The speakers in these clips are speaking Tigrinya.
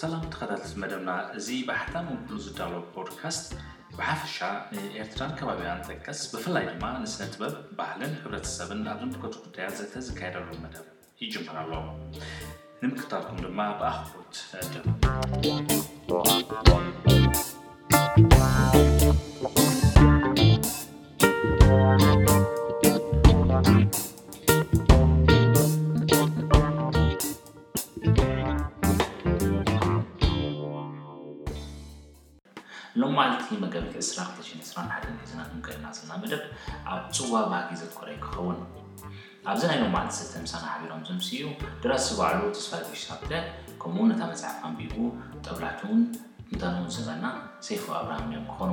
ሰላም ተኸታተልቲ መደብና እዚ ብሓታም ኣቡሉ ዝዳሎ ፖድካስት ብሓፈሻ ንኤርትራን ከባቢኣን ጠቀስ ብፍላይ ድማ ንስነ ጥበብ ባህልን ሕብረተሰብን ኣብ ዝምልከቱ ጉዳያት ዘተ ዝካየደሉ መደብ ይጅምር ኣሎ ንምክታልኩም ድማ ብኣኽብሮት ንዕድም ሎማዓልቲ መጋቢት ዕስራ ክልተ ሽሕን ዕስራን ሓደን ሒዝና ክንቀርበልና ዘለና መደብ ኣብ ፅዋ ባህጊ ዘትኮረ እዩ ክኸውን። ኣብዚ ናይ ሎማዓልቲ ዘተ ምሳና ሓቢሮም ዘምስዩ ደራሲ ባዕሉ ተስፋይ ጉሽ ሳብተ ከምኡ እውን ነታ መፅሓፍ ኣንቢቡ ጠብላቱን ትንታንኡን ዝህበና ሰይፉ ኣብርሃም እዮም ክኾኑ።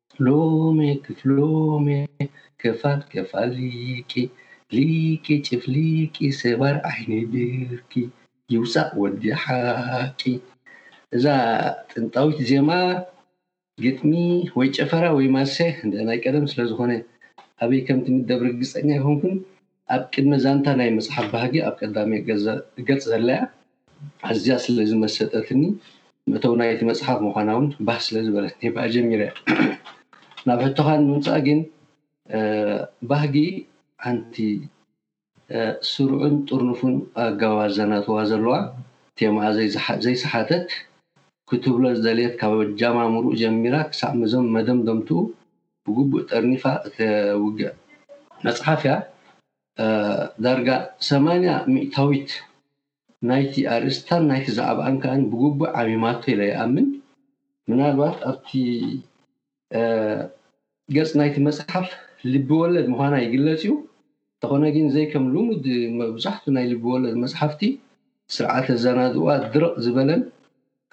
ሎሜ ክፍ ሎሜ ክፋል ክፋል ሊቂ ሊቂ ጭፍሊቂ ሰባር ዓይኒ ብርኪ ይውጻእ ወዲ ሓቂ። እዛ ጥንታዊት ዜማ ግጥሚ ወይ ጨፈራ ወይ ማሰ ናይ ቀደም ስለ ዝኾነ ኣበይ ከም ትምደብ ርግጸኛ ኣይኮንኩን። ኣብ ቅድሚ ዛንታ ናይ መጽሓፍ ባህጊ ኣብ ቀዳማይ ገጽ ዘላያ ኣዝያ ስለ ዝመሰጠትኒ መእተዊ ናይቲ መጽሓፍ ምዃናውን ባህ ስለ ዝበለትኒ ብኣ ጀሚረያ። ናብ ሕቶኻ ንምምጻእ ግን ባህጊ ሓንቲ ስሩዕን ጥርኑፉን ኣገባብ ኣዘናትዋ ዘለዋ ቴማኣ ዘይሰሓተት ክትብሎ ዝደለየት ካብ ኣጀማምርኡ ጀሚራ ክሳዕ መደምደምትኡ ብግቡእ ጠርኒፋ እተውግዕ መጽሓፍ እያ። ዳርጋ ሰማንያ ሚእታዊት ናይቲ ኣርእስታን ናይቲ ዛዕባኣን ከኣ ብግቡእ ዓሚማቶ ኢለ ይኣምን። ምናልባት ኣብቲ ገጽ ናይቲ መጽሓፍ ልቢ-ወለድ ምዃና ይግለጽ እዩ፣ እንተኾነ ግን ዘይከም ልሙድ መብዛሕቱ ናይ ልቢ-ወለድ መጽሓፍቲ ስርዓተ-ኣዛናድኡኣ ድርቕ ዝበለን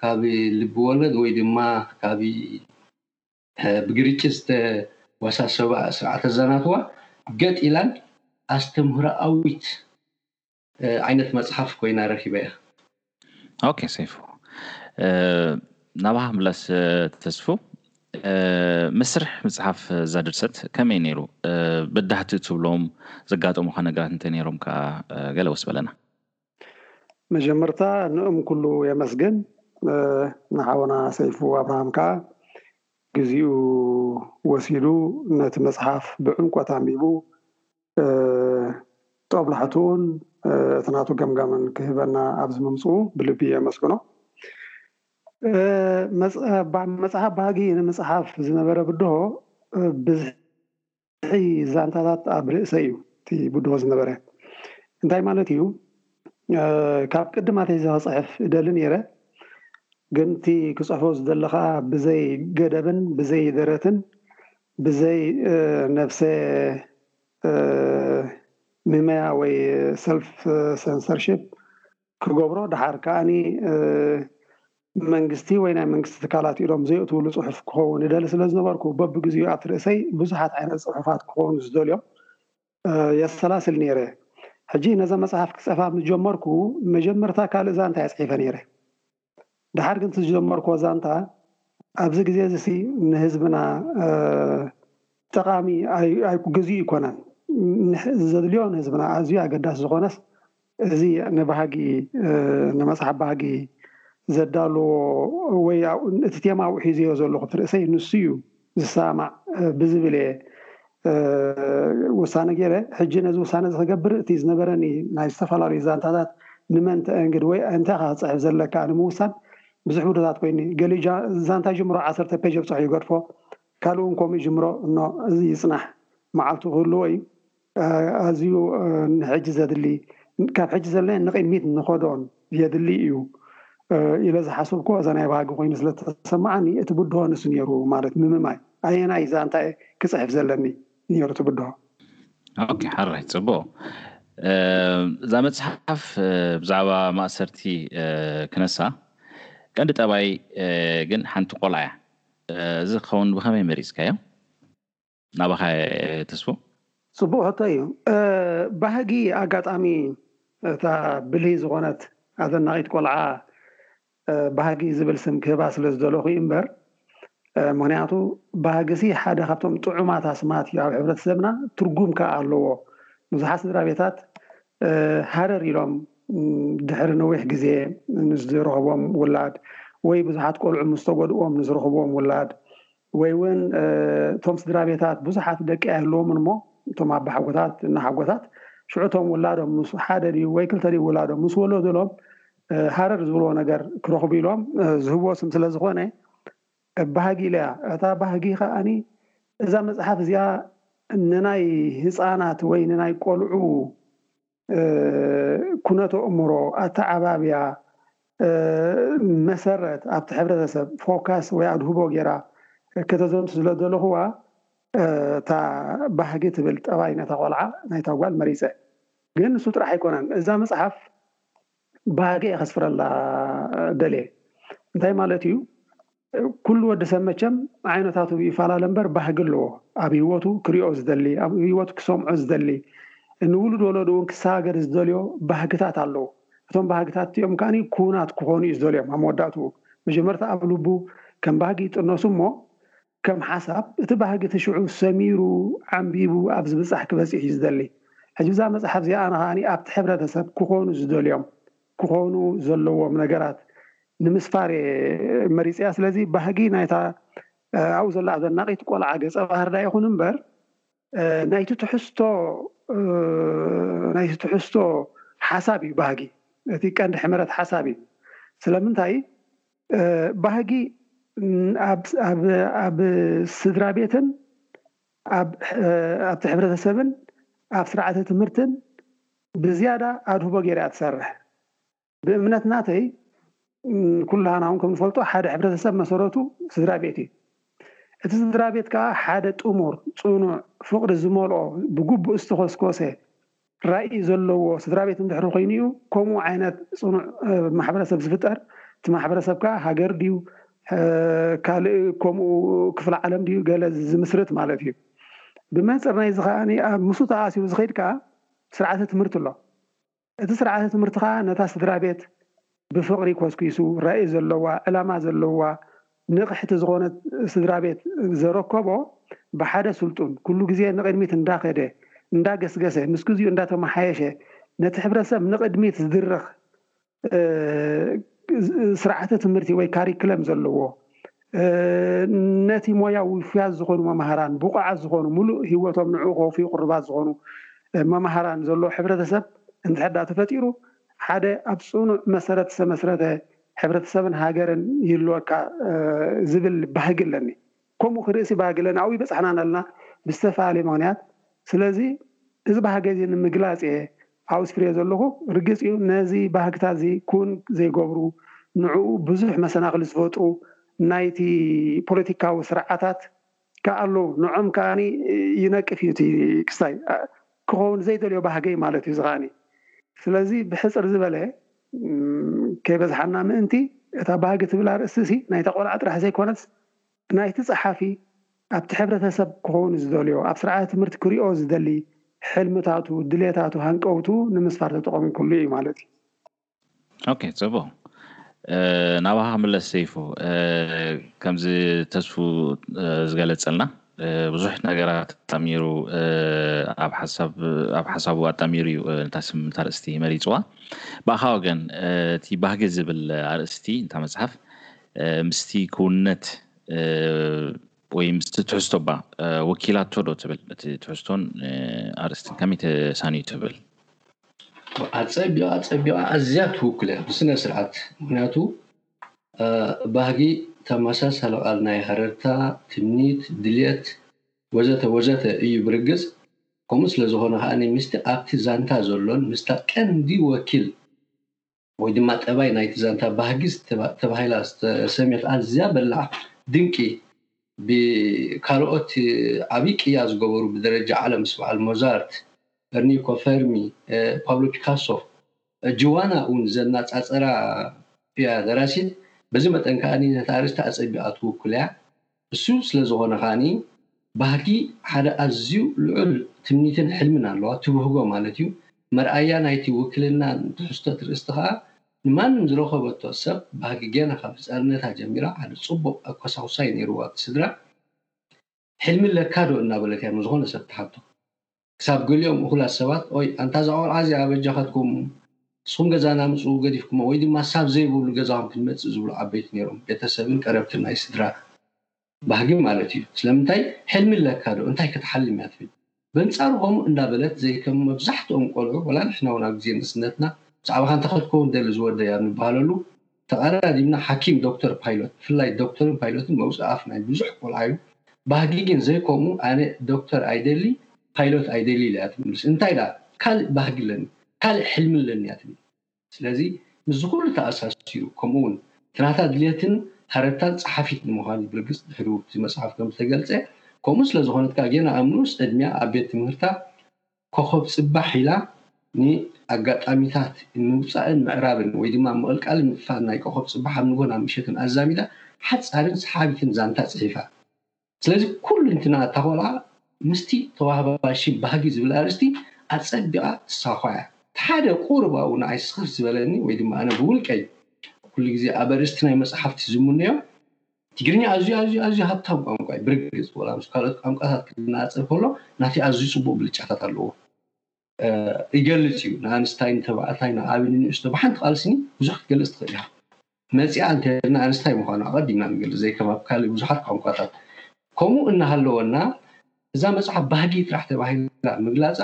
ካብ ልቢ-ወለድ ወይ ድማ ካብ ብግርጭት ዝተወሳሰባ ስርዓተ ዛናትዋ ገጥ ኢላን ኣስተምህሮኣዊት ዓይነት መጽሓፍ ኮይና ረኪበያ። ኦኬ ሰይፉ ናባኻ ክምለስ ተስፉ መስርሕ ምጽሓፍ እዛ ድርሰት ከመይ ነይሩ? በዳህቲ እትብሎም ዘጋጠሙኻ ነገራት እንተነይሮም ከኣ ገለ ወስ በለና። መጀመርታ ንእም ኩሉ የመስግን ንሓውና ሰይፉ ኣብርሃም ከኣ ግዚኡ ወሲዱ ነቲ መጽሓፍ ብዕምቆት ኣንቢቡ ጦብላሕትኡን እቲ ናቱ ገምጋምን ክህበና ኣብዚ ምምጽኡ ብልቢ የመስግኖ። መጽ- ባ- መጽሓፍ ባህጊ ንምጽሓፍ ዝነበረ ብድሆ ብዝሒ እቲ ዛንታታት ኣብ ርእሰይ እዩ እቲ ብድሆ ዝነበረ። እንታይ ማለት እዩ ካብ ቅድም ኣትሒዘ ክጽሕፍ እደሊ ነይረ፣ ግን እቲ ክጽሕፎ ዝደለኻ ብዘይ ገደብን ብዘይ ደረትን ብዘይ ነብሰ ምመያ ወይ ሰልፍ ሰንሰርሺፕ ክገብሮ ደሓር ከኣኒ መንግስቲ ወይ ናይ መንግስቲ ትካላት ኢዶም ዘየእትውሉ ጽሑፍ ክኸውን እደሊ ስለ ዝነበርኩ በብግዜኡ ኣብቲ ርእሰይ ብዙሓት ዓይነት ጽሑፋት ክኾኑ ዝደልዮም የሰላስል ነይረ። ሕጂ ነዛ መጽሓፍ ክጽሕፋ ምስ ጀመርኩ መጀመርታ ካልእ ዛንታ እየ ጽሒፈ ነይረ። ደሓር ግን እቲ ዝጀመርክዎ ዛንታ ኣብዚ ግዜ እዚሲ ንህዝብና ጠቓሚ ግዜኡ ኣይኮነን። ዘድልዮ ንህዝብና ኣዝዩ ኣገዳሲ ዝኾነስ እዚ ንባህጊ ንመጽሓፍ ባህጊ ዘዳለዎ ወይ እቲ ቴማ ኣብኡ ሒዘዮ ዘለኹ እቲ ርእሰይ ንሱ'ዩ ዝሰማማዕ ብዝብል እየ ውሳነ ገይረ። ሕጂ ነዚ ውሳነ እዚ ክገብር እቲ ዝነበረኒ ናይ ዝተፈላለዩ ዛንታታት ንመን ተእንግድ ወይ እንታይ ኢኻ ክትጽሕፍ ዘለካ ንምውሳን ብዙሕ ውደታት ኮይኑኒ። ገሊኡ ዛንታ ይጅምሮ ዓሰርተ ፔጅ ኣብጸሑ ይገድፎ፣ ካልእውን ከምኡ ይጅምሮ እኖ እዚ ይጽናሕ መዓልቱ ክህልዎ እዩ። ኣዝዩ ንሕጂ ዘድሊ ካብ ሕጂ ዘሎን ንቕድሚት ንኸዶን የድሊ እዩ ኢለ ዝሓሰብኩዎ እዛ ናይ ባህጊ ኮይኑ ስለ ዝተሰማዓኒ እቲ ብድሆ ንሱ ነይሩ ማለት ምምማይ ኣየናይ ዛንታ እየ ክጽሕፍ ዘለኒ ነይሩ እቲ ብድሆ። ኦኬ ሐራይ ጽቡቅ እዛ መጽሓፍ ብዛዕባ ማእሰርቲ ክነሳ ቀንዲ ጠባይ ግን ሓንቲ ቆልዓ እያ እዚ ክኸውን ብኸመይ መሪጽካዮ? ናባኻ እየ ተስፉ። ጽቡቅ ሕቶ እዩ ባህጊ ኣጋጣሚ እታ ብልሂ ዝኮነት ኣደናቂት ቆልዓ ባህጊ ዝብል ስም ክህባ ስለ ዝደለኩ እዩ እምበር ምክንያቱ ባህጊ ሲ ሓደ ካብቶም ጥዑማት ኣስማት እዩ ኣብ ሕብረተሰብና ትርጉም ከኣ ኣለዎ ብዙሓት ስድራቤታት ሃረር ኢሎም ድሕሪ ነዊሕ ግዜ ንዝረክቦም ውላድ ወይ ብዙሓት ቆልዑ ምስ ተጎድእዎም ንዝረክብዎም ውላድ ወይ እውን እቶም ስድራ ቤታት ብዙሓት ደቂ ኣይህልዎምን እሞ እቶም ኣባሓጎታት እናሓጎታት ሽዑ እቶም ውላዶም ምስ ሓደ ድዩ ወይ ክልተ ድዩ ውላዶም ምስ ወለዱሎም ሃረር ዝብልዎ ነገር ክረኽቡ ኢሎም ዝህብዎ ስም ስለ ዝኾነ ባህጊ ኢለያ እታ ባህጊ ከዓኒ እዛ መፅሓፍ እዚኣ ንናይ ህፃናት ወይ ንናይ ቆልዑ ኩነተ እእምሮ ኣተዓባብያ መሰረት ኣብቲ ሕብረተሰብ ፎካስ ወይ ኣድህቦ ጌራ ከተዘንቱ ስለዝደለኹዋ እታ ባህጊ ትብል ጠባይ ናይታ ቆልዓ ናይታ ጓል መሪጸ። ግን ንሱ ጥራሕ ኣይኮነን እዛ መጽሓፍ ባህጊ እየ ከስፍረላ ደልየ። እንታይ ማለት እዩ? ኩሉ ወዲ ሰብ መቸም ዓይነታቱ ይፋላለ እምበር ባህጊ ኣለዎ ኣብ ሂወቱ ክሪኦ ዝደሊ ኣብ ሂወቱ ክሰምዖ ዝደሊ ንውሉድ ወለዱ ውን ክሰጋገር ዝደልዮ ባህግታት ኣለዉ እቶም ባህግታት እቲኦም ከኣ ኩውናት ክኾኑ እዩ ዝደልዮም ኣብ መወዳእትኡ መጀመርታ ኣብ ልቡ ከም ባህጊ ይጥነሱ እሞ ከም ሓሳብ እቲ ባህጊ እቲ ሽዑ ሰሚሩ ዓምቢቡ ኣብ ዝብጻሕ ክበጺሕ እዩ ዝደሊ ሕጂ እዛ መጽሓፍ እዚኣ ኣነ ከኣ ኣብቲ ሕብረተሰብ ክኾኑ ዝደልዮም ክኾኑ ዘለዎም ነገራት ንምስፋር እየ መሪጸያ። ስለዚ ባህጊ ናይታ ኣብኡ ዘላ ኣደናቒት ቆልዓ ገጸ ባህሪ ደኣ ይኹን እምበር ናይቲ ትሕዝቶ ናይቲ ትሕዝቶ ሓሳብ እዩ ባህጊ እቲ ቀንዲ ሕመረት ሓሳብ እዩ። ስለምንታይ ባህጊ ኣብ ስድራ ቤትን ኣብቲ ሕብረተሰብን ኣብ ስርዓተ ትምህርትን ብዝያዳ ኣድህቦ ገይራ እያ ትሰርሕ። ብእምነት ናተይ ኩላህና ውን ከምንፈልጦ ሓደ ሕብረተሰብ መሰረቱ ስድራ ቤት እዩ። እቲ ስድራ ቤት ከኣ ሓደ ጥሙር፣ ጽኑዕ፣ ፍቕሪ ዝመልኦ፣ ብግቡእ ዝተኾስኮሰ ራኢ ዘለዎ ስድራ ቤት እንድሕሪ ኮይኑ እዩ ከምኡ ዓይነት ጽኑዕ ማሕበረሰብ ዝፍጠር። እቲ ማሕበረሰብ ከኣ ሃገር ድዩ ካልእ ከምኡ ክፍለ ዓለም ድዩ ገለ ዝምስርት ማለት እዩ። ብመንጽር ናይዚ ከኣ ኣብ ምስኡ ተኣኣሲሩ ዝኸይድ ከኣ ስርዓተ ትምህርቲ ኣሎ። እቲ ስርዓተ ትምህርቲ ከኣ ነታ ስድራ ቤት ብፍቕሪ ኮስኲሱ፣ ራኢ ዘለዋ፣ ዕላማ ዘለዋ፣ ንቕሕቲ ዝኾነት ስድራ ቤት ዘረከቦ ብሓደ ስልጡን፣ ኩሉ ግዜ ንቕድሚት እንዳኸደ፣ እንዳገስገሰ፣ ምስ ግዚኡ እንዳተመሓየሸ፣ ነቲ ሕብረተሰብ ንቕድሚት ዝድርኽ ስርዓተ ትምህርቲ ወይ ካሪክለም ዘለዎ ነቲ ሞያ ውፍያት ዝኾኑ መማህራን ብቑዓት ዝኾኑ ሙሉእ ሂወቶም ንዕኡ ከወፍዩ ቅሩባት ዝኾኑ መማህራን ዘለዎ ሕብረተሰብ እንድሕዳ ተፈጢሩ ሓደ ኣብ ፅኑዕ መሰረት ዝተመስረተ ሕብረተሰብን ሃገርን ይህልወካ ዝብል ባህጊ ኣለኒ። ከምኡ ክርእሲ ባህጊ እለን ኣብኡ ይበጻሕናን ኣልና ብዝተፋላለየ ምክንያት ስለዚ እዚ ባህጊ እዚ ንምግላጽ እየ ኣብኡ ስፍርየ ዘለኩ ርግጽ እዩ ነዚ ባህግታት እዚ ኩን ዘይገብሩ ንዕኡ ብዙሕ መሰናክል ዝፈጥሩ ናይቲ ፖለቲካዊ ስርዓታት ከኣ ኣለዉ ንዕኦም ከኣ ይነቅፍ እዩ እቲ ክስታይ ክከውን ዘይደልዮ ባህገይ ማለት እዩ እዚ ከኣ ስለዚ ብሕጽር ዝበለ ከይበዝሓና ምእንቲ እታ ባህጊ ትብል ኣርእስቲ እዚ ናይታ ቆልዓ ጥራሕ ዘይኮነትስ ናይቲ ጸሓፊ ኣብቲ ሕብረተሰብ ክኾኑ ዝደልዮ ኣብ ስርዓተ ትምህርቲ ክሪኦ ዝደሊ ሕልምታቱ ድሌታቱ ሃንቀውቱ ንምስፋር ተጠቐምኩሉ እዩ ማለት እዩ። ኦኬ ጽቡቕ ናባኻ ክምለስ ሰይፉ ከምዚ ተስፉ ዝገለጸልና ብዙሕ ነገራት ኣጣሚሩ ኣብ ሓሳብ ኣብ ሓሳቡ ኣጣሚሩ እዩ እታ ስም እታ ርእስቲ መሪጽዋ ብኣኻ ወገን እቲ ባህጊ ዝብል ኣርእስቲ እታ መጽሓፍ ምስቲ ክውንነት ወይ ምስቲ ትሕዝቶ እባ ወኪላቶ ዶ ትብል? እቲ ትሕዝቶን ኣርእስትን ከመይ ተሳንዩ ትብል? ኣጸቢቓ ኣጸቢቓ ኣዝያ ትውክሎ እያ ብስነ ስርዓት ምኽንያቱ ባህጊ ተመሳሳሊ ቃል ናይ ሃረርታ፣ ትምኒት፣ ድልየት ወዘተ ወዘተ እዩ ብርግጽ ከምኡ ስለ ዝኾነ ከኣ ምስቲ ኣብቲ ዛንታ ዘሎን ምስታ ቀንዲ ወኪል ወይ ድማ ጠባይ ናይቲ ዛንታ ባህጊ ተባሂላ ዝተሰምየት ኣዝያ በላዕ ድንቂ ብካልኦት ዓብይ ቅያ ዝገበሩ ብደረጃ ዓለም ምስ በዓል ሞዛርት፣ እርኒኮ ፈርሚ፣ ፓብሎ ፒካሶ፣ ጅዋና እውን ዘናጻጸራ እያ ደራሲት በዚ መጠን ከኣ ነቲ ኣርእስቲ ኣጸቢቓ ትውክሎ እያ። እሱ ስለ ዝኾነ ከኣ ባህጊ ሓደ ኣዝዩ ልዑል ትምኒትን ሕልምን ኣለዋ፣ ትብህጎ ማለት እዩ። መርኣያ ናይቲ ውክልናን ትሕዝቶ ትርእስቲ ከኣ ንማንም ዝረኸበቶ ሰብ ባህጊ ገና ካብ ህጻንነታ ጀሚራ ሓደ ጽቡቕ ኣኮሳኹሳይ ነይርዋ እቲ ስድራ ሕልሚ ኣለካዶ እናበለት እያ ንዝኾነ ሰብ ትሓቶ። ክሳብ ገሊኦም እኹላት ሰባት ኦይ ኣንታ እዛ ቆልዓ እዚኣ በጃኻትኩም ንስኹም ገዛና ምጹ ገዲፍኩሞ ወይ ድማ ሳብ ዘይብሉ ገዛኹም ክንመጽእ ዝብሉ ዓበይቲ ኔሮም ቤተሰብን ቀረብትን ናይ ስድራ ባህጊ ማለት እዩ ስለምንታይ ሕልሚ ኣለካ ዶ እንታይ ክትሓልም እያ ትብል በንጻሩ ከምኡ እንዳበለት ዘይከም መብዛሕትኦም ቆልዑ ወላ ንሕና ውን ኣብ ግዜ ንእስነትና ብዛዕባኻ እንታይ ከትከውን ትደሊ ዝወደይ ኣብ ንብሃለሉ ተቐራሪብና ሓኪም ዶክተር ፓይሎት ብፍላይ ዶክተርን ፓይሎትን መውጽኢ ኣፍ ናይ ብዙሕ ቆልዓ'ዩ ባህጊ ግን ዘይከምኡ ኣነ ዶክተር ኣይደሊ ፓይሎት ኣይደሊ ኢላ'ያ ትምልስ እንታይ ደኣ ካልእ ባህጊ ኣለኒ ካልእ ሕልሚ ኣለኒ'ያ ትብል ስለዚ ምስዚ ኩሉ ተኣሳሲሩ ከምኡ'ውን እቲ ናታ ድልየትን ሃረርታን ጸሓፊት ንምዃን ብርግጽ ድሕሪ ውግዚ መጽሓፍ ከምዝተገልጸ ከምኡ ስለዝኾነት ከኣ ጌና ኣብ ንኡስ ዕድሚኣ ኣብ ቤት ትምህርታ ኮኾብ ጽባሕ ኢላ ንኣጋጣሚታት ምውጻእን ምዕራብን ወይ ድማ ምቕልቃልን ምጥፋእን ናይ ኮኾብ ጽባሕ ኣብ ንጎን ኣብ ምሸትን ኣዛሚዳ ሓጻርን ሰሓቢትን ዛንታ ጽሒፋ። ስለዚ ኩሉንትና እታ ቆልዓ ምስቲ ተዋህባ ሽም ባህጊ ዝብል ኣርእስቲ ኣጸቢቓ ትሳዃ'ያ። እቲ ሓደ ቁሩብ ኣብኡ ንዓይ ስኽፍ ዝበለኒ ወይ ድማ ኣነ ብውልቀይ ኩሉ ግዜ ኣብ ኣርእስቲ ናይ መጽሓፍቲ ዝምነዮ፣ ትግርኛ ኣዝዩ ኣዝዩ ኣዝዩ ሃብታም ቋንቋ እዩ። ብርግጽ ወላ ምስ ካልኦት ቋንቋታት ክነጻጸር ከሎ ናተይ ኣዝዩ ጽቡቕ ብልጫታት ኣለዎ። ይገልጽ እዩ ንኣንስታይ ንተባዕታይ ንዓቢ ንንእሽቶ ብሓንቲ ቃል ስኒ ብዙሕ ክትገልጽ ትኽእል ኢኻ። መጺኣ እንተ ኢልና ኣንስታይ ምዃኑ ኣቐዲምና ንገልጽ ዘይከም ኣብ ካልእ ብዙሓት ቋንቋታት። ከምኡ እናሃለወና እዛ መጽሓፍ ባህጊ ጥራሕ ተባሂላ ምግላጻ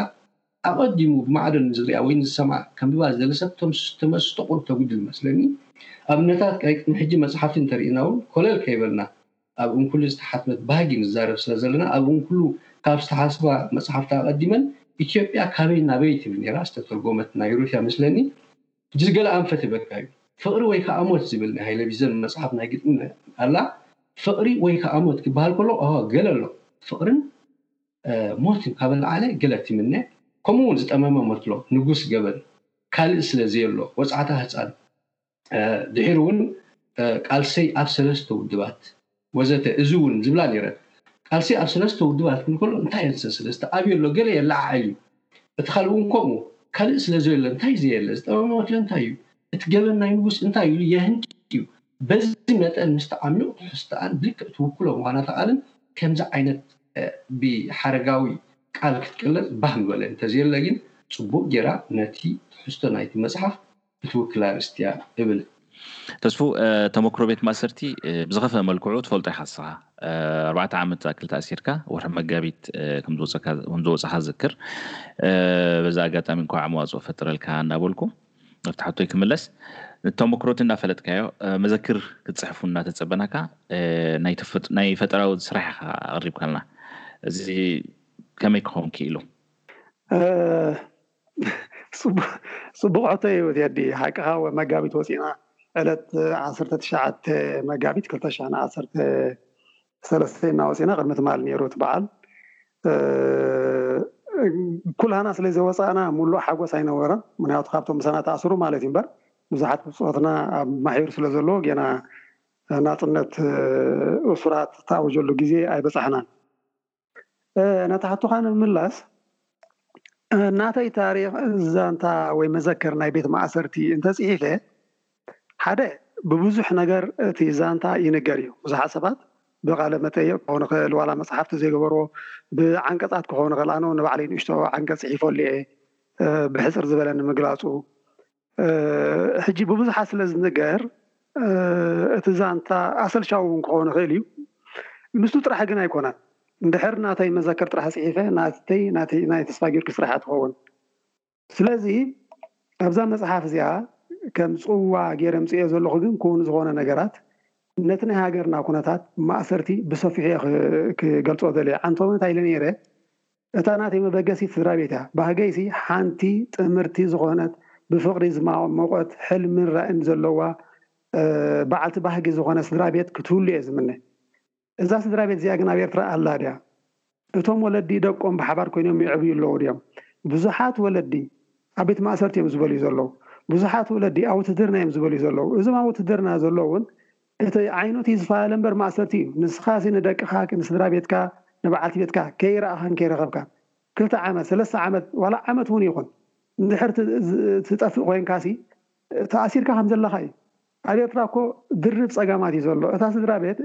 ኣቐዲሙ ብማዕዶ ንዝሪኣ ወይ ንዝሰምዓ ከንብባ ዝደለ ሰብ ተመስጦ ቁሩብ ተጉድል እመስለኒ። ኣብነታት ናይ ቅድሚ ሕጂ መጽሓፍቲ እንተርኢና ውን ኮለል ከይበልና፣ ኣብ እንኩሉ ዝተሓትመት ባህጊ ንዛረብ ስለ ዘለና ኣብ እንኩሉ ካብ ዝተሓስባ መጽሓፍቲ ኣቐዲመን ኢትዮጵያ ካበይ ናበይ ትብል ኔራ ዝተተርጎመት ናይ ሩት እያ መስለኒ። ሕጂ ገለ ኣንፈት እበካ እዩ። ፍቕሪ ወይ ከኣ ሞት ዝብል ናይ ሃይለ ቢዘን መጽሓፍ ናይ ግጥሚ ኣላ። ፍቕሪ ወይ ከኣ ሞት ክበሃል ከሎ ኣሆ ገለ ኣሎ። ፍቕርን። ሞት ካብ ንኣለ ግለት ይምነ ከምኡ ውን ዝጠመመ መትሎ ንጉስ ገበን ካልእ ስለ ዘየሎ ወጽዓታ ህጻን ድሒሩ ውን ቃልሰይ ኣብ ሰለስተ ውድባት ወዘተ እዚ ውን ዝብላ ኔረን ቃልሰይ ኣብ ሰለስተ ውድባት ክብል ከሎ እንታይ እንሰ ስለስተ ኣብይ ኣሎ ገለ የለዓዕል እዩ እቲ ካልእ ውን ከምኡ ካልእ ስለ ዘየለ እንታይ ዘየለ ዝጠመመ መትሎ እንታይ እዩ እቲ ገበን ናይ ንጉስ እንታይ ኢሉ የህንጥዩ በዚ መጠን ምስቲ ዓሚቝ ትሕዝቶኣን ብልክዕ ትውክሎ ምዃና ተቓልን ከምዚ ዓይነት ብሓረጋዊ ቃል ክትቅለጽ ባህ ምበለን። እንተዘየለ ግን ጽቡቕ ገይራ ነቲ ትሕዝቶ ናይቲ መጽሓፍ እትውክል ኣርእስቲ'ያ እብል። ተስፉ፣ ተመክሮ ቤት ማእሰርቲ ብዝኸፍኣ መልክዑ ትፈልጦ ኢኻ ንስኻ። ኣርባዕተ ዓመት ዝኣክል ተኣሲርካ ወርሒ መጋቢት ከምዝወጸካ ከምዝወጸኻ እዝክር። በዚ ኣጋጣሚ እንኳዕ መዋጽኦ ፈጠረልካ እናበልኩ። ኣብቲ ሓቶይ ክምለስ ተሞክሮቲ እንዳፈለጥካዮ መዘክር ክትፅሕፉ እናተፀበናካ ናይ ፈጠራዊ ስራሕ ኢኻ ኣቕሪብካልና እዚ ከመይ ክኸውን ክኢሉ? ፅቡቕ ሕቶ እዩ ቴዲ ሓቅኻ መጋቢት ወፂእና ዕለት ዓሰርተ ትሽዓተ መጋቢት ክልተ ሽሕን ዓሰርተ ሰለስተ ኢና ወጺና ቅድሚ ትማል ኔሩ እቲ በዓል ኩላህና ስለ ዘወጻእና ሙሉእ ሓጎስ ኣይነበረን ምክንያቱ ካብቶም ምሳና ተኣስሩ ማለት እዩ እምበር ብዙሓት ብጾትና ኣብ ማሕዩር ስለ ዘለዎ ጌና ናጽነት እሱራት ተኣውጀሉ ግዜ ኣይበጻሕናን። ነታ ሕቶኻ ንምምላስ ናተይ ታሪኽ ዛንታ ወይ መዘከር ናይ ቤት ማእሰርቲ እንተጽሒፈ ሓደ ብብዙሕ ነገር እቲ ዛንታ ይንገር እዩ ብዙሓት ሰባት ብቃለ መጠየቅ ክኾን ይኽእል ዋላ መጽሓፍቲ ዘይገበርዎ ብዓንቀጻት ክኾን ይኽእል ኣነ ንባዕለይ ንእሽቶ ዓንቀጽ ጽሒፈሉ እየ ብሕጽር ዝበለ ንምግላጹ ሕጂ ብብዙሓት ስለ ዝንገር እቲ ዛንታ ኣሰልቻዊ እውን ክኸውን ይኽእል እዩ። ምስኡ ጥራሕ ግን ኣይኮነን። እንድሕር ናተይ መዘክር ጥራሕ ጽሒፈ ናተይ ናይ ተስፋጊዮርጊስ ጥራሕ እያ ትኸውን። ስለዚ ኣብዛ መጽሓፍ እዚኣ ከም ጽዋ ገይረ ኣምጺኤዮ ዘለኹ ግን ክውን ዝኾነ ነገራት ነቲ ናይ ሃገርና ኩነታት ማእሰርቲ ብሰፊሑ እየ ክገልጾ ደልየ። ዓንተቦነት ኣይለ ነይረ እታ ናተይ መበገሲት ስድራቤት እያ። ባህገይሲ ሓንቲ ጥምርቲ ዝኾነት ብፍቕሪ ዝማሞቖት ሕልምን ራእን ዘለዋ በዓልቲ ባህጊ ዝኾነት ስድራቤት ክትህሉ እየ ዝምነ። እዛ ስድራቤት እዚኣ ግን ኣብ ኤርትራ ኣላ ድያ? እቶም ወለዲ ደቆም ብሓባር ኮይኖም የዕብዩ ኣለዉ ድዮም? ብዙሓት ወለዲ ኣብ ቤት ማእሰርቲ እዮም ዝበልዩ ዘለዉ። ብዙሓት ወለዲ ኣብ ውትህድርና እዮም ዝበልዩ ዘለዉ። እዞም ኣብ ውትህድርና ዘለዉ እውን እቲ ዓይኑቲ ዝፋለ እምበር ማእሰርቲ እዩ ንስካሲ ንደቅካ ንስድራ ቤትካ ንባዓልቲ ቤትካ ከይራኣካን ከይረከብካን ክልተ ዓመት ሰለስተ ዓመት ዋላ ዓመት ውን ይኩን እንድሕር ትጠፍእ ኮይንካሲ ታኣሲርካ ከም ዘለካ እዩ ኣብ ኤርትራ እኮ ድርብ ጸጋማት እዩ ዘሎ እታ ስድራ ቤት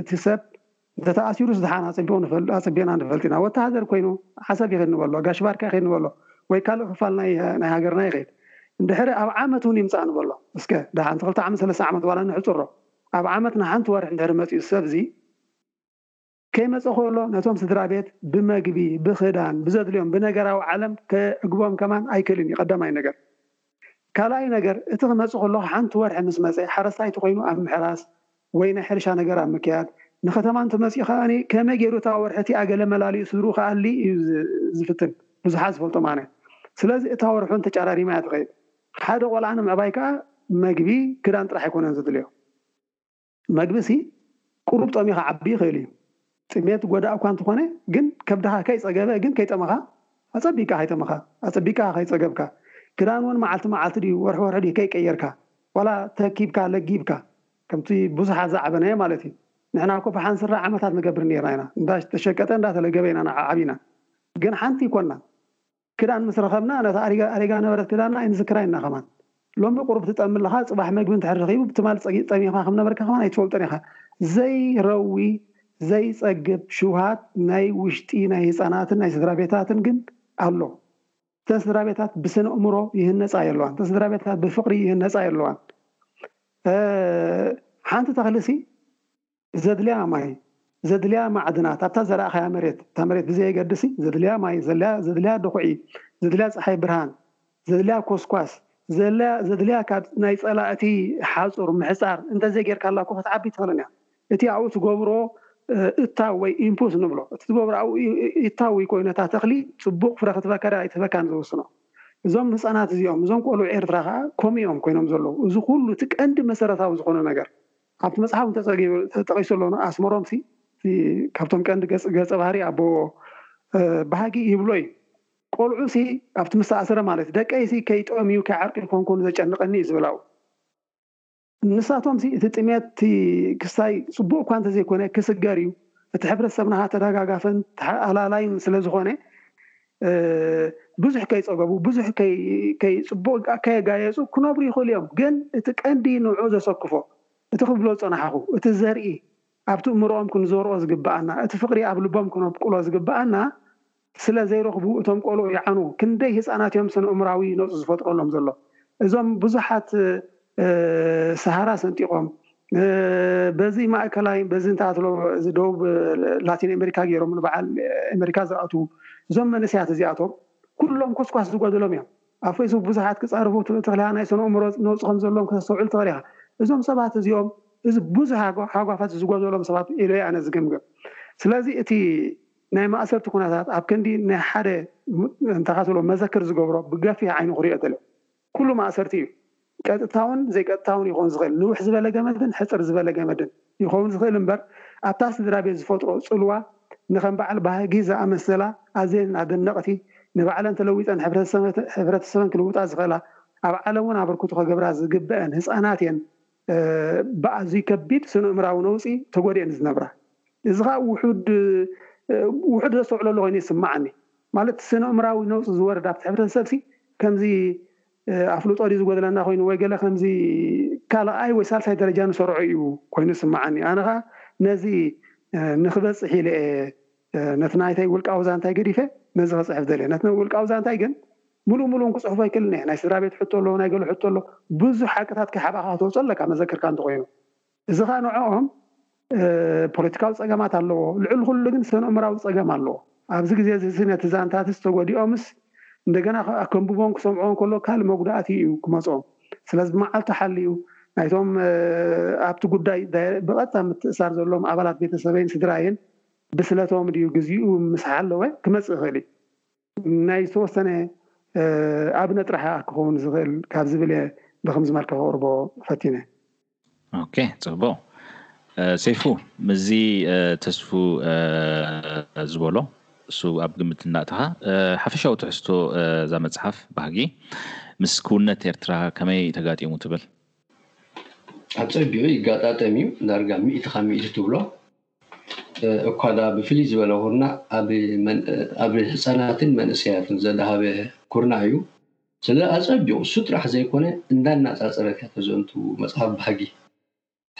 እቲ ሰብ እንተተኣሲሩስ ድሓን ኣጸቢቑ ንፈልጥ ኣጸቢቕና ንፈልጥ ኢና ወተሃደር ኮይኑ ዓሰብ ይኺድ ንበሎ ጋሽ ባርካ ይኺድ ንበሎ ወይ ካልእ ክፋል ናይ ናይ ሃገርና ይኺድ እንድሕሪ ኣብ ዓመት ውን ይምጻእ ንበሎ እስከ ድሓን ክልተ ዓመት ሰለስተ ዓመት ዋላ ነሕጽሮ ኣብ ዓመት ንሓንቲ ወርሒ እንድሕሪ መጺኡ ሰብዚ ከይመጸ ኮሎ ነቶም ስድራቤት ብመግቢ ብኽዳን ብዘድልዮም ብነገራዊ ዓለም ከዕግቦም ከማን ኣይክእልን እዩ ቀዳማይ ነገር ካልኣይ ነገር እቲ ክመጽእ ከሎ ሓንቲ ወርሒ ምስ መጸ ሓረስታይ ተኮይኑ ኣብ ምሕራስ ወይ ናይ ሕርሻ ነገር ኣብ ምክያድ ንከተማ እንተመጽኡ ከኣ ከመይ ጌሩ እታ ወርሒ እቲኣ ገለ መላሊኡ ስድርኡ ክኣሊ እዩ ዝፍትን ብዙሓት ዝፈልጦም ኣነ ስለዚ እታ ወርሑ ተጫራሪማ እያ ትከይድ ሓደ ቆልዓ ንምዕባይ ከኣ መግቢ ክዳን ጥራሕ ኣይኮነን ዘድልዮ መግቢሲ ቁሩብ ጠምዩካ ዓቢ ይክእል እዩ ጥምየት ጎዳኢ እኳ እንተኮነ ግን ከብድካ ከይ ጸገበ ግን ከይ ጠመካ ኣጸቢቅካ ከይ ጠመካ ኣጸቢቅካ ከይ ጸገብካ ክዳን ውን መዓልቲ መዓልቲ ድዩ ወርሒ ወርሒ ድዩ ከይ ቀየርካ ዋላ ተኪብካ ለጊብካ ከምቲ ቡዙሓት ዝዓበናዮ ማለት እዩ ንሕና እኮ ፈሓን ስረ ዓመታት ንገብር ኔርና ኢና እንዳ ተሸቀጠ እንዳ ተለገበ ኢና ዓቢና ግን ሓንቲ ኣይኮናን ክዳን ምስ ረኸብና ነታ ኣሪጋ ነበረት ክዳንና ኣይንዝክራይንና ከማን። ሎሚ ቁሩብ ትጠሚ ኣለኻ ጽባሕ መግቢ እንድሕር ረኺቡ ትማል ጸሚኻ ከም ነበርካ ከማን ኣይትፈልጦን ኢኻ። ዘይ ረዊ ዘይ ጸግብ ሽውሃት ናይ ውሽጢ ናይ ህጻናትን ናይ ስድራቤታትን ግን ኣሎ። እተን ስድራቤታት ብስነእምሮ ይህነጻ የለዋን እተን ስድራቤታት ብፍቅሪ ይህነጻ የለዋን። ሓንቲ ተኽሊሲ ዘድልያ ማይ፣ ዘድልያ ማዕድናት ኣብታ ዘራእኻያ መሬት፣ እታ መሬት ብዘየገድስ'ሲ ዘድልያ ማይ፣ ዘድልያ ድኹዒ፣ ዘድልያ ጸሓይ ብርሃን፣ ዘድልያ ኮስኳስ፣ ዘድልያ ካብ ናይ ጸላእቲ ሓጹር ምሕጻር እንተዘይጌርካላ እኮ ክትዓቢ ኣይትኽእልን እያ። እቲ ኣብኡ ትገብሮ እታው ወይ ኢንፑት ንብሎ፣ እቲ ትገብሮ ኣብኡ ኢታው እዩ ኮይኑ ነታ ተኽሊ ጽቡቕ ፍረ ክትበካ ድያ ኣይትህበካን ዝውስኖ። እዞም ህጻናት እዚኦም፣ እዞም ቆልዑ ኤርትራ ከኣ ከምኡ እዮም ኮይኖም ዘለዉ። እዚ ኩሉ እቲ ቀንዲ መሰረታዊ ዝኾነ ነገር። ኣብቲ መጽሓፍ እንተጸጊቡ ተጠቒሱ ኣሎ ኣስመሮምሲ እቲ ካብቶም ቀንዲ ገጽ ገጸ ባህሪ ኣቦ ባህጊ ይብሎ እዩ ቆልዑሲ ኣብቲ ምስ ተኣሰረ ማለት ደቀይሲ ከይጠምዩ ከይዓርቁ ይኾንኩን ዘጨንቐኒ እዩ ዝብል ኣብኡ ንሳቶምሲ እቲ ጥምየት እቲ ክስታይ ጽቡቕ እኳ እንተዘይኮነ ክስገር እዩ እቲ ሕብረተሰብና ተደጋጋፍን ተሓኣላላይን ስለዝኾነ ብዙሕ ከይጸገቡ ብዙሕ ጽቡቕ ከየጋየጹ ክነብሩ ይኽእሉ እዮም። ግን እቲ ቀንዲ ንዕኡ ዘሰክፎ፣ እቲ ክብሎ ዝጸናሕኩ፣ እቲ ዘርኢ ኣብቲ እእምሮኦም ክንዘርኦ ዝግብኣና፣ እቲ ፍቕሪ ኣብ ልቦም ክነብቁሎ ዝግብኣና ስለ ዘይረኽቡ እቶም ቆልዑ ይዓንዉ። ክንደይ ህጻናት እዮም ስነ-እእምሮኣዊ ነውጺ ዝፈጥረሎም ዘሎ። እዞም ብዙሓት ሰሃራ ሰንጢቖም በዚ ማእከላይ በዚ እንተኣትሎ እዚ ደቡብ ላቲን ኣሜሪካ ገይሮም ንበዓል ኣሜሪካ ዝኣትዉ እዞም መንእሰያት እዚኣቶም ኩሎም ኮስኳስ ዝጎደሎም እዮም። ኣብ ፌስቡክ ብዙሓት ክጻረፉ ትኽእልኻ ናይ ስነእምሮ ነውጺ ከምዘለዎም ከተስተውዕል ትኽእል ኢኻ። እዞም ሰባት እዚኦም እዚ ብዙሕ ሃጓፋት ዝጎደሎም ሰባት ኢለ'የ ኣነ ዝግምግም። ስለዚ እቲ ናይ ማእሰርቲ ኩነታት ኣብ ክንዲ ናይ ሓደ እንተኻትሎ መዘክር ዝገብሮ ብገፊሕ ዓይኒ ክሪኦ እደሊ። ኩሉ ማእሰርቲ እዩ። ቀጥታውን ዘይቀጥታውን ይኾን ዝኽእል፣ ንውሕ ዝበለ ገመድን ሕጽር ዝበለ ገመድን ይኸውን ዝኽእል እምበር፣ ኣብታ ስድራቤት ዝፈጥሮ ጽልዋ ንከም በዓል ባህጊ ዝኣመሰላ ኣዝየን ኣደነቕቲ ንባዕለን ተለዊጠን ሕብረተሰበን ክልውጣ ዝኽእላ ኣብ ዓለም'ውን ኣበርክቶ ከገብራ ዝግበኣን ህጻናት እየን። ብኣዝዩ ከቢድ ስነእምራዊ ነውጺ ተጎዲኤን ዝነብራ። እዚ ከኣ ውሑድ ውሑድ ዘስተውዕለሉ ኮይኑ ይስማዓኒ። ማለት ስነእምራዊ ነውጺ ዝወርድ ኣብቲ ሕብረተሰብሲ ከምዚ ኣፍልጦ ድዩ ዝጎድለና ኮይኑ ወይ ገለ ከምዚ ካልኣይ ወይ ሳልሳይ ደረጃ ንሰርዖ እዩ ኮይኑ ዝስማዓኒ። ኣነ ከኣ ነዚ ንክበጽሕ ኢለ እየ። ነቲ ናይተይ ውልቃዊ ዛንታይ ገዲፈ ነዚ ክጽሕፍ ደልየ። ነቲ ናይ ውልቃዊ ዛንታይ ግን ምሉእ ምሉእ እውን ክጽሕፎ ኣይክእልን እየ። ናይ ስድራቤት ሕቶ ኣሎ፣ ናይ ገሉ ሕቶ ኣሎ። ብዙሕ ሓቅታት ከይሓብኣኻ ክትወጾ ኣለካ፣ መዘክርካ እንተኾይኑ። እዚ ከኣ ንዕኦም ፖለቲካዊ ጸገማት ኣለዎ፣ ልዕሊ ኩሉ ግን ሰነእምራዊ ጸገም ኣለዎ። ኣብዚ ግዜዚሲ ነቲ ዛንታትስ ተጎዲኦምስ እንደገና ከንብቦን ክሰምዕዎን ከሎ ካልእ መጉዳእቲ እዩ ክመጾም። ስለዚ ብመዓልቱ ሓልዩ ናይቶም ኣብቲ ጉዳይ ብቐጥታ ምትእሳር ዘለዎም ኣባላት ቤተሰበይን ስድራይን፣ ብስለቶም ድዩ ግዚኡ ምስ ሓለወ ክመጽእ ይኽእል እዩ። ናይ ዝተወሰነ ኣብነት ጥራሕ እያ ክኸውን ዝኽእል ካብ ዝብል እየ ብኽምዚ መልክዕ ከቕርቦ ፈቲነ። ኦኬ ጽቡቕ ሰይፉ ምስዚ ተስፉ ዝበሎ እሱ ኣብ ግምት እናእተኻ ሓፈሻዊ ትሕዝቶ እዛ መጽሓፍ ባህጊ ምስ ክውንነት ኤርትራ ከመይ ተጋጢሙ ትብል? ኣጸቢቑ ይጋጣጠም እዩ ዳርጋ ሚእቲ ካብ ሚእቲ ትብሎ። እኳ ድኣ ብፍልይ ዝበለ ኩርናዕ ኣብ ህጻናትን መንእሰያትን ዘድሃበ ኩርናዕ እዩ። ስለ ኣጸቢቑ እሱ ጥራሕ ዘይኮነ እንዳናጻጸረ ከተዘንቱ መጽሓፍ ባህጊ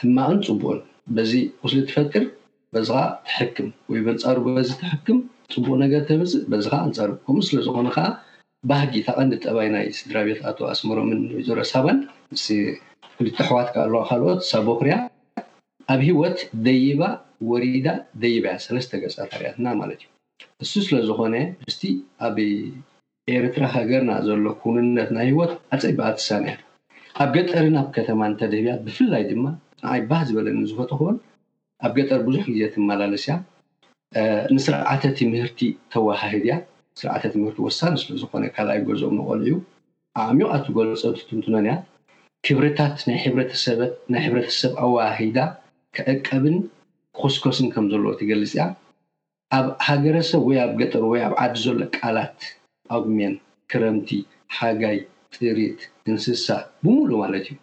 ሕማቕን ጽቡቕን በዚ ቁስሊ ትፈጥር በዚ ከኣ ትሕክም ወይ በንጻሩ በዚ ትሕክም ጽቡቕ ነገር ተምጽእ በዚ ከኣ ኣንጻሩ ከምኡ ስለ ዝኾነ ከኣ ባህጊ እታ ቀንዲ ጠባይ ናይ ስድራቤት ኣቶ ኣስመሮምን ወይዘሮ ሳባን፣ ምስ ክልተ ኣሕዋት ከኣ ኣለዋ ካልኦት፣ ሳቦክርያ ኣብ ሂወት ደይባ ወሪዳ ደይባ እያ ሰለስተ ገጻት ኣርእያትና ማለት እዩ። እሱ ስለ ዝኾነ ምስቲ ኣብ። ኤርትራ ሃገርና ዘሎ ኩውንነት ናይ ሂወት ኣጸቢቓ ትሳነ እያ። ኣብ ገጠርን ኣብ ከተማን ተደብያ ብፍላይ ድማ ንዓይ ባህ ዝበለንን ዝፈተኹዎን፣ ኣብ ገጠር ብዙሕ ግዜ ትመላለስ እያ። ንስርዓተ ትምህርቲ ተወሃህድ እያ። ስርዓተ ትምህርቲ ወሳኒ ስለ ዝኾነ ካልኣይ ገዝኦም ንቆልዑ ኣዕሚቓ ትገልጾን ትትንትኖን እያ። ክብርታት ናይ ሕብረተሰበ ናይ ሕብረተሰብ ኣወሃሂዳ ክዕቀብን ክኹስኮስን ከም ዘለዎ ትገልጽ እያ። ኣብ ሃገረሰብ ወይ ኣብ ገጠር ወይ ኣብ ዓዲ ዘሎ ቃላት ጳጉሜን፣ ክረምቲ፣ ሓጋይ፣ ጥሪት፣ እንስሳ፣ ብምሉኡ ማለት እዩ፣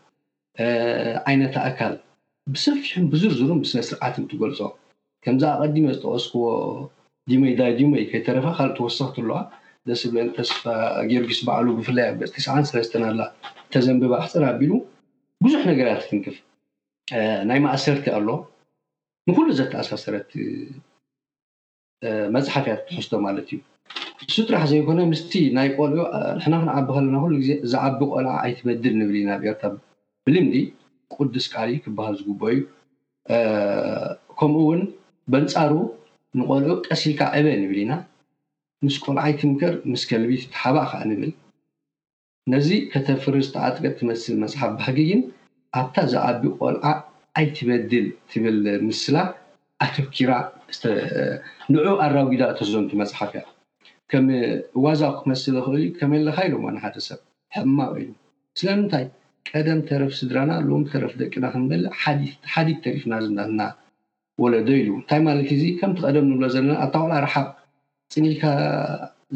ዓይነት ኣእካል፣ ብሰፊሑን ብዝርዝሩን ብስነስርዓትን ትገልጾ። ከምዚ ኣቐዲመ ዝጠቐስክዎ ዲመይ ዳይ ዲመይ ከይተረፈ ካልእ ተወሰኽቲ ኣለዋ። ደስ ዝብለኒ ተስፋጊዮርጊስ ባዕሉ ብፍላይ ኣብ ገጽ ትስዓን ሰለስተን ኣላ እንተዘንብባ ሕጽር ኣቢሉ ብዙሕ ነገራት ይትንክፍ። ናይ ማእሰርቲ ኣሎ። ንኹሉ ዘተኣሳሰረት መጽሓፍ እያ ትሕዝቶ ማለት እዩ። ንሱ ጥራሕ ዘይኮነ ምስቲ ናይ ቆልዑ ንሕና ክንዓቢ ከለና ኩሉ ግዜ ዝዓቢ ቆልዓ ኣይትበድል ንብል ኢና ኣብ ኤርትራ ብልምዲ ቁዱስ ቃል እዩ ክበሃል ዝግብኦ እዩ ከምኡ ውን በንጻሩ ንቆልዑ ቀስ ኢልካ ዕበ ንብል ኢና ምስ ቆልዓ ኣይትምከር ምስ ከልቢ ትተሓባእ ከኣ ንብል ነዚ ከተፍሪ ዝተዓጥቀት ትመስል መጽሓፍ ባህጊ ግን ኣብታ ዝኣቢ ቆልዓ ኣይትበድል ትብል ምስላ ኣተኪራ ንዕኡ ኣራጒዳ እተዘንቱ መጽሓፍ እያ። ከም ዋዛ ክመስል ይኽእል እዩ፣ ከመይ ኣለኻ ኢሎሞ ንሓደ ሰብ ሕማቕ እዩ። ስለምንታይ ቀደም ተረፍ ስድራና ሎሚ ተረፍ ደቅና ክንበልዕ ሓዲት ተሪፍና ዝናትና? ወለዶ ኢሉ እንታይ ማለት እዩ እዚ ከምቲ ቀደም ንብሎ ዘለና ኣታ ቆልዓ ርሓቅ ጽን ኢልካ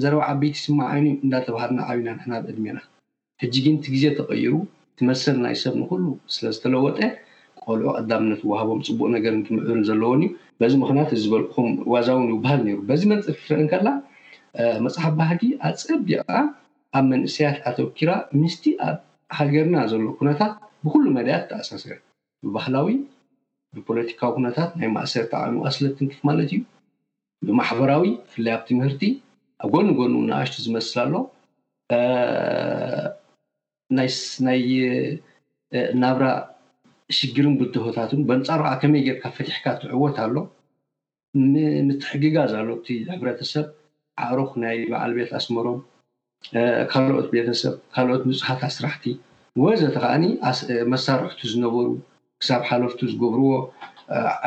ዘረባ ዓበይቲ ይስማዕ ኣይኑ እንዳ ተባሃልና ዓቢና ንሕና ኣብ ዕድሜና ሕጂ ግን እቲ ግዜ ተቀይሩ እቲ መሰል ናይ ሰብ ንኩሉ ስለ ዝተለወጠ ቆልዑ ቀዳምነት ይወሃቦም ጽቡቅ ነገር ን ክምዕብልን ዘለዎን እዩ በዚ ምክንያት እዚ ዝበልኩኩም ዋዛ ውን ይውበሃል ኔሩ በዚ መንጽር ክትርእ እንከላ መጽሓፍ ባህጊ ኣጸቢቃ ኣብ መንእሰያት ኣተኪራ ምስቲ ኣብ ሃገርና ዘሎ ኩነታት ብኩሉ መዳያት ተኣሳሲራ ብባህላዊን ብፖለቲካዊ ኩነታት ናይ ማእሰርቲ ዓቕሚ ቐስለት ትንክፍ ማለት እዩ። ብማሕበራዊ ብፍላይ ኣብ ትምህርቲ ኣብ ጎኒ ጎኑ ንኣሽቱ ዝመስል ኣሎ ናይ ናብራ ሽግርን ብድሆታቱን በንጻሩ ከኣ ከመይ ጌርካ ፈቲሕካ ትዕወት ኣሎ። ንምትሕግጋዝ ኣሎ እቲ ሕብረተሰብ ኣዕሩኽ ናይ በዓል ቤት ኣስመሮም ካልኦት ቤተሰብ ካልኦት ንጹሃት ኣስራሕቲ ወዘተ ከኣ መሳርሕቱ ዝነበሩ ክሳብ ሓለፍቱ ዝገብርዎ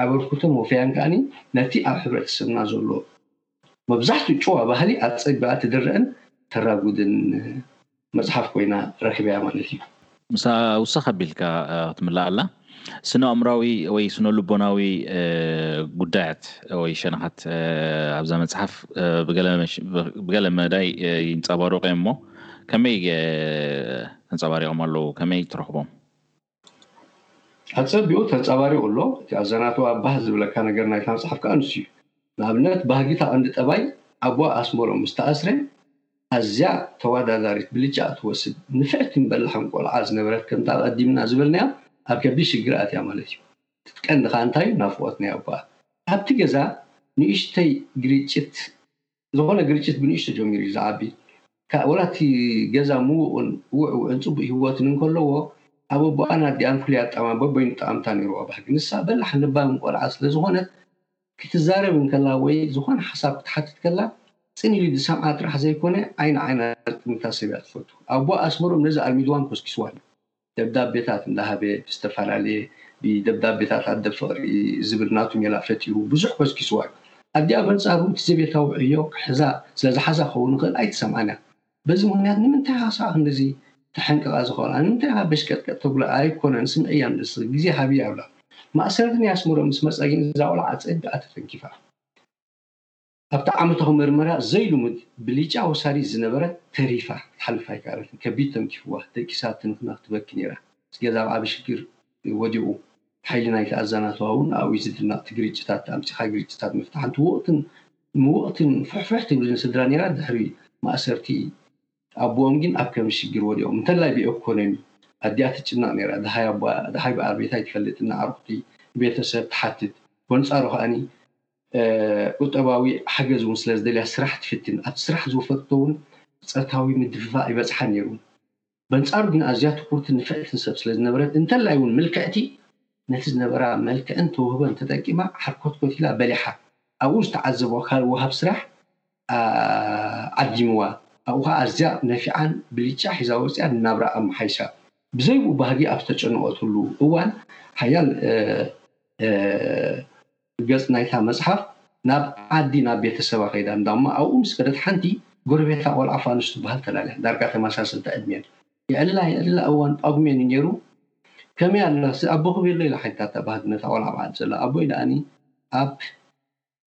ኣበርክቶን ወፈያን ከኣ ነቲ ኣብ ሕብረተሰብና ዘሎ መብዛሕትኡ ጭዋ ባህሊ ኣጸቢቓ ትድረእን ተራጉድን መጽሓፍ ኮይና ረኪበያ ማለት እዩ። ምስኣ ውስኽ ኣቢልካ ክትምልኣ ኣላ። ስነ-ኣእምሮኣዊ ወይ ስነ-ልቦናዊ ጉዳያት ወይ ሸነኻት ኣብዛ መጽሓፍ ብገለ መዳይ ይንጸባረቑ እዮም እሞ ከመይ ተንጸባሪቖም ኣለዉ? ከመይ ትረኽቦም? ኣጸቢቑ ተንጸባሪቑ ኣሎ። እቲ ኣዘናትዋ ባህ ዝብለካ ነገር ናይታ መጽሓፍ ከኣ ንሱ እዩ። ንኣብነት ባህጊ እታ ቀንዲ ጠባይ ኣቡኣ ኣስመሮም ምስ ተኣስረ ኣዝያ ተወዳዳሪት ብልጫ እትወስድ ንፍዕቲን በላሕን ቆልዓ ዝነበረት ከምቲ ኣቐዲምና ዝበልናዮ ኣብ ከቢድ ሽግር ኣትያ ማለት እዩ። እቲ ቀንዲ ከኣ እንታይ እዩ ናፍቖት ናይ ኣቡኣ። ኣብቲ ገዛ ንእሽተይ ግርጭት ዝኾነ ግርጭት ብንእሽቶ ጀሚሩ እዩ ዝዓቢ። ከኣ ወላ እቲ ገዛ ምዉቕን ውዕዉዕን ጽቡቕ ሂወትን እንከለዎ፣ ኣብ ኣቦኣን ኣዲኣን ፍሉይ ኣጣማን በበይኑ ጠቐምታን ነይሩዋ ባህጊ። ንሳ በላሕን ለባምን ቆልዓ ስለ ዝኾነት፣ ክትዛረብ እንከላ ወይ ዝኾነ ሓሳብ ክትሓትት ከላ፣ ጽን ኢሉ ዝሰምዓ ጥራሕ ዘይኮነ ዓይኒ ዓይና ጠሚታ ሰብ እያ ትፈቱ። ኣቦኣ ኣስመሮም ነዚ ኣልሚድዋን ኮስኪስዋን እዩ። ደብዳቤታት እንዳሃበ ብዝተፈላለየ ብደብዳቤታት ኣደ ፍቕሪ ዝብል ናቱ ሜላ ፈጢሩ ብዙሕ ኮስኪስዋ እዩ። ኣዲኣ በንጻሩ እቲ ዘቤታዊ ዕዮ ክሕዛ ስለዝሓዛ ክኸውን ይኽእል ኣይትሰምዓን እያ። በዚ ምኽንያት ንምንታይ ኢኻ ስቓ ክንድዚ ተሐንቅቓ ዝኸርኣ ንምንታይ ኢኻ በሽቀጥቀጥ ተብሎ ኣይኮነን ስምዕያ ንርእስኺ ግዜ ሃብያ ይብላ። ማእሰርቲ ናይ ኣስመሮም ምስ መጸ ግን እዛ ቆልዓ ኣጸቢቓ ተተንኪፋ። ኣብቲ ዓመታዊ መርመራ ዘይልሙድ ብሊጫ ወሳዲት ዝነበረ ተሪፋ ክትሓልፍ ኣይከኣለትን ከቢድ ተንኪፍዋ ደቂሳ ትንኽና ክትበኪ ነይራ እቲ ገዛ ኣብ ዓቢ ሽግር ወዲቑ ሓይሊ ናይቲ ኣዛናትዋ ውን ኣብይ ዝድነቕ እቲ ግርጭታት ኣምጺኻ ግርጭታት ምፍታሕ ኣንቲ ውቕትን ምውቕትን ፉሕፉሕ ትብልን ስድራ ነይራ ድሕሪ ማእሰርቲ ኣቡኦም ግን ኣብ ከምዚ ሽግር ወዲቖም እንተላይ ብኤብ ኮነሚ ኣዲኣ ትጭነቕ ነይራ ደሃይ ኣቡኣ ደሃይ በኣር ቤት ኣይትፈልጥን ንኣዕሩኽቲ ንቤተሰብ ትሓትት በንጻሩ ከኣ ቁጠባዊ ሓገዝ እውን ስለ ዝደልያ ስራሕ ትፍትን። ኣብቲ ስራሕ ዝወፈጥቶ እውን ጸታዊ ምድፍፋእ ይበጽሓ ነይሩ። በንጻሩ ግን ኣዝያ ትኩርትን ንፍዕትን ሰብ ስለ ዝነበረት፣ እንተላይ እውን ምልክዕቲ፣ ነቲ ዝነበራ መልክዕን ተውህቦን ተጠቂማ ሓርኮትኮት ኢላ በሊሓ። ኣብኡ ዝተዓዘቦ ካልእ ወሃብ ስራሕ ዓዲምዋ። ኣብኡ ከኣ ኣዝያ ነፊዓን ብልጫ ሒዛ ወጺኣ ንናብራኣ ኣመሓይሻ። ብዘይ ብኡ ባህጊ ኣብ ዝተጨነቐትሉ እዋን ሓያል ገጽ ናይታ መጽሓፍ ናብ ዓዲ ናብ ቤተሰባ ከይዳ እንዳማ ኣብኡ ምስ ከደት ሓንቲ ጎረቤታ ቆልዓ ፋኑስ ትብሃል ተላልያ ዳርጋ ተማሳሰልቲ ዕድሜን የዕልላ የዕልላ እዋን ጳጉሜን እዩ ኔሩ ከመይ ኣሎሲ ኣቦኺ ቤሎ ኢላ ሓቲታታ ባህጊ ነታ ቆልዓ ኣብ ዓዲ ዘላ ኣቦይ ድኣኒ ኣብ